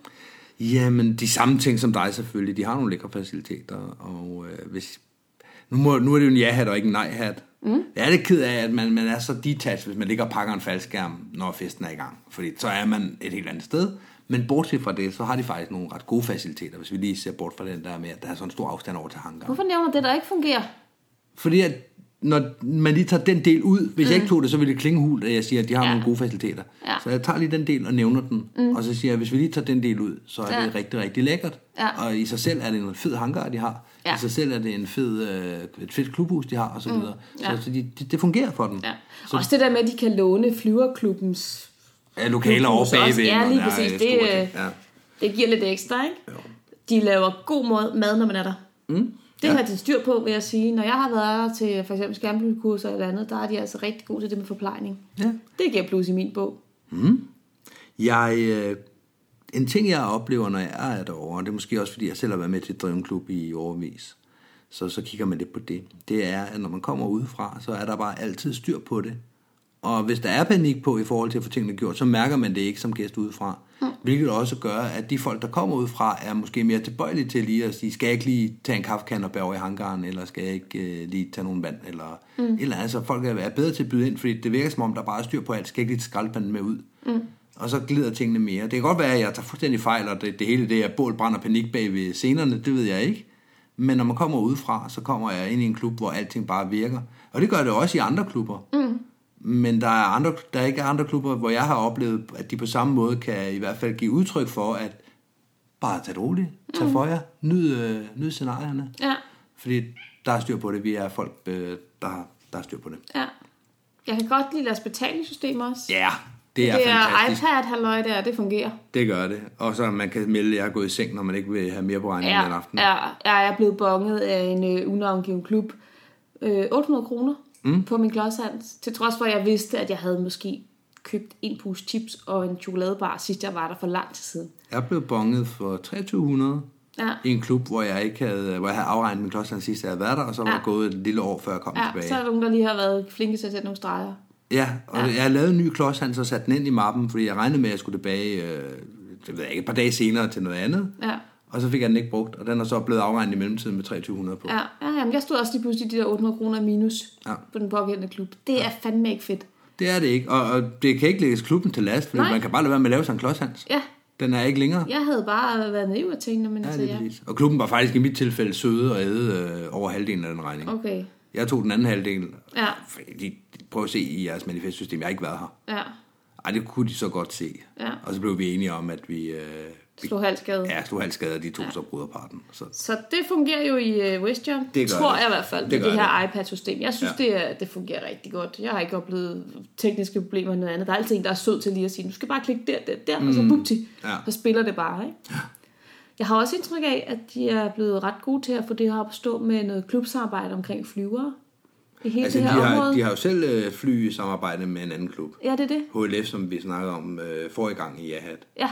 Jamen, de samme ting som dig selvfølgelig. De har nogle lækre faciliteter, og øh, hvis... Nu, må, nu er det jo en ja-hat og ikke en nej-hat. Mm. Jeg er lidt ked af, at man, man er så detached, hvis man ligger og pakker en faldskærm, når festen er i gang. Fordi så er man et helt andet sted. Men bortset fra det, så har de faktisk nogle ret gode faciliteter, hvis vi lige ser bort fra den der med, at der er sådan en stor afstand over til hangar. Hvorfor nævner det, der ikke fungerer? Fordi at når man lige tager den del ud, hvis mm. jeg ikke tog det, så ville det klinge hult, at jeg siger, at de har Ja. nogle gode faciliteter. Ja. Så jeg tager lige den del og nævner den, mm. og så siger jeg, hvis vi lige tager den del ud, så er Ja. det rigtig, rigtig lækkert. Ja. Og i sig selv er det en fed hangar, de har. Ja. I sig selv er det en fed, øh, et fedt klubhus, de har, og så videre. Ja. Så, så de, det, det fungerer for dem. Ja. Også det der med, at de kan låne flyverklubbens... Ja, lokaler over bagved. Ja, lige der præcis. Det, ting. øh, ja. Det giver lidt ekstra, ikke? Jo. De laver god mad, mad når man er der. Mm. Det Ja. har de styr på, vil jeg sige. Når jeg har været til for eksempel skærmbyggekurser eller andet, der er de altså rigtig gode til det med forplejning. Ja. Det giver plus i min bog. Jeg, øh, en ting, jeg oplever, når jeg er derovre, og det er måske også, fordi jeg selv har været med til at drive en klub i overvis, så, så kigger man lidt på det. Det er, at når man kommer udefra, så er der bare altid styr på det. Og hvis der er panik på i forhold til at få tingene gjort, så mærker man det ikke som gæst udefra. Mm. Hvilket også gør, at de folk, der kommer udefra, er måske mere tilbøjelige til lige at sige, skal jeg ikke lige tage en kaffekan og bære over i hangaren, eller skal jeg ikke øh, lige tage nogle vand, eller mm. eller andet. Altså, folk er, bedre til at byde ind, fordi det virker som om, der bare er styr på alt. Skal jeg ikke lige tage skraldespanden med ud? Mm. Og så glider tingene mere. Det kan godt være, at jeg tager fuldstændig fejl, og det, det hele det er bål, brand og panik bag ved scenerne, det ved jeg ikke. Men når man kommer udefra, så kommer jeg ind i en klub, hvor alting bare virker. Og det gør det også i andre klubber. Mm. Men der er, andre, der er ikke andre klubber, hvor jeg har oplevet, at de på samme måde kan i hvert fald give udtryk for, at bare tage det roligt, tag for jer, nyd, øh, nyd scenarierne. Ja, Fordi der er styr på det, vi er folk, øh, der, har- der har styr på det. ja. Jeg kan godt lide deres betalingssystem også. Ja, det er, det er fantastisk. iPad, halløj der, det fungerer. Det gør det. Og så man kan melde, at jeg er gået i seng, når man ikke vil have mere på regningen Ja, den aften. ja, jeg er blevet bonget af en øh, unavngiven klub. Øh, 800 kroner mm. på min klodshands. Til trods for, at jeg vidste, at jeg havde måske købt en pose chips og en chokoladebar, sidst jeg var der for lang tid siden. Jeg blev bonget for 2300 Ja. i en klub, hvor jeg ikke havde, hvor jeg havde afregnet min klodsand sidst, jeg havde været der, og så var Ja. jeg gået et lille år, før jeg kom Ja, tilbage. så er der nogen, der lige har været flinke til at sætte nogle streger. Ja, og Ja. jeg har lavet en ny klodshand, så satte den ind i mappen, fordi jeg regnede med, at jeg skulle tilbage øh, det ved jeg ikke, et par dage senere til noget andet. Ja. Og så fik jeg den ikke brugt, og den er så blevet afregnet i mellemtiden med 2300 på. Ja, ja jamen, jeg stod også lige pludselig de der 800 kroner minus Ja. på den pågældende klub. Det er fandme ikke fedt. Det er det ikke, og, og det kan ikke lægges klubben til last, for man kan bare lade være med at lave sådan en klodshand. Ja, Den er ikke længere. jeg havde bare været naiv og tænkt, men Ja, altså, det er ja. præcis. Og klubben var faktisk i mit tilfælde søde og æde øh, over halvdelen af den regning. Okay, Jeg tog den anden halvdel. Ja. Fordi prøv at se i jeres manifestsystem, jeg har ikke været her. ja. Ej, det kunne de så godt se. Ja. Og så blev vi enige om, at vi, øh, vi Slå halvskade. ja, slog halvskade, og de tog ja. så bruderparten. Så Så det fungerer jo i uh, Westjern. Det tror det. jeg i hvert fald, Det med det, her iPad-system. Jeg synes, Ja. det, det fungerer rigtig godt. Jeg har ikke oplevet tekniske problemer eller noget andet. Der er altid en, der er sød til lige at sige, du skal bare klikke der, der, der, mm. og så bupti. Ja. Så spiller det bare, ikke? Jeg har også indtryk af, at de er blevet ret gode til at få det her op at stå med noget klubsamarbejde omkring flyvere. I hele altså, det de her har, område. de har jo selv øh, fly i samarbejde med en anden klub. Ja, det er det. HLF, som vi snakker om øh, forrige gang i Jahat. Ja,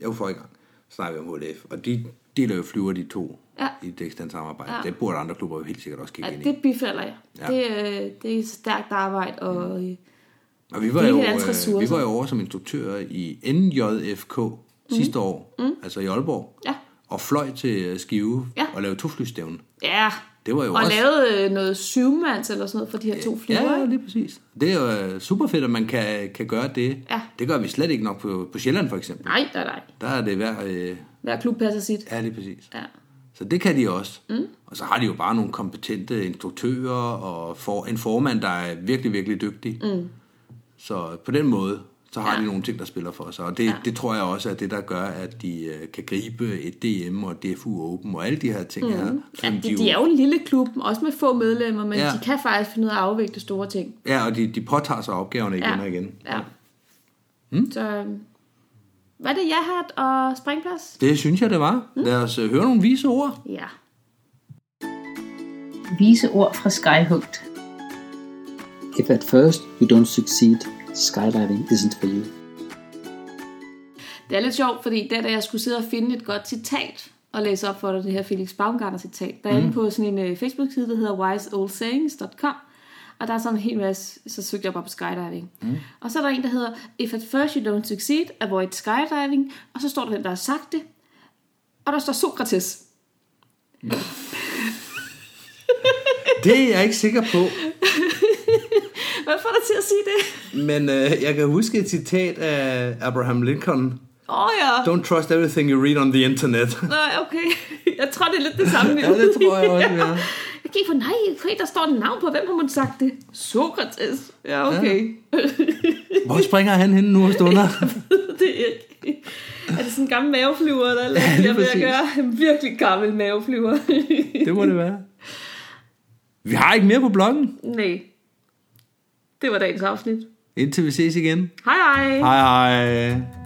Eller hvad? Jo, forrige gang snakker vi om HLF. Og de deler jo flyver de to Ja. i et eksternt samarbejde. Ja. Det burde andre klubber jo helt sikkert også kigge ja ind i. det bifalder jeg. Ja. Det, er- det er stærkt arbejde, og øh, Og vi var, jo, øh, vi var jo over som instruktører i NJFK mm. sidste år, mm. altså i Aalborg, Ja. og fløj til øh, Skive Ja. og lavede toflystævne. ja, Det var jo og også... lavede øh, noget syvmands eller sådan noget for de her to flyver. Ja, ja, lige præcis. Det er jo øh, super fedt, at man kan, kan gøre det. Ja. Det gør vi slet ikke nok på, på Sjælland for eksempel. Nej, nej, nej. Der er det hver... Øh, Hver klub passer sit. ja, lige præcis. Ja. Så det kan de også. Mm. Og så har de jo bare nogle kompetente instruktører og for, en formand, der er virkelig, virkelig dygtig. Mm. Så på den måde, så har Ja. de nogle ting, der spiller for sig. Og det, ja. det tror jeg også er det, der gør, at de øh, kan gribe et DM og DFU Open og alle de her ting mm. her. Ja, som de, de er jo en lille klub, også med få medlemmer, men Ja. ja. de kan faktisk finde ud af at afvikle store ting. Ja, og de, de påtager sig opgaverne igen Ja. og igen. Ja. Mm. Så øhm, hvad er det, Jahat og Springplads? Det synes jeg, det var. Mm. Lad os øh, høre nogle vise ord. Ja. Vise ord fra Skyhugt. If at first you don't succeed, skydiving isn't for you. Det er lidt sjovt, fordi der, da jeg skulle sidde og finde et godt citat og læse op for dig, det her Felix Baumgartner citat, der er inde på sådan en uh, Facebook-side, der hedder wiseoldsayings.com, og der er sådan en hel masse, så søgte jeg bare på skydiving. Mm. Og så er der en, der hedder, if at first you don't succeed, avoid skydiving, og så står der, hvem der har sagt det, og der står Sokrates. Det er jeg ikke sikker på. Hvad får dig til at sige det? Men øh, jeg kan huske et citat af Abraham Lincoln. Åh oh, ja. Don't trust everything you read on the internet. Nej, okay. Jeg tror, det er lidt det samme. Ja, det tror jeg også, ja. Jeg Jeg gik for, nej, okay, der står et navn på, hvem har man sagt det? Sokrates. Ja, okay. Ja. Hvor springer han hen nu og stunder? det er ikke... Er det sådan en gammel maveflyver, der er Ja, ja, jeg ved at gøre? En virkelig gammel maveflyver. det må det være. Vi har ikke mere på bloggen, Nej. Det var dagens afsnit. indtil vi ses igen. Hej hej. Hej hej.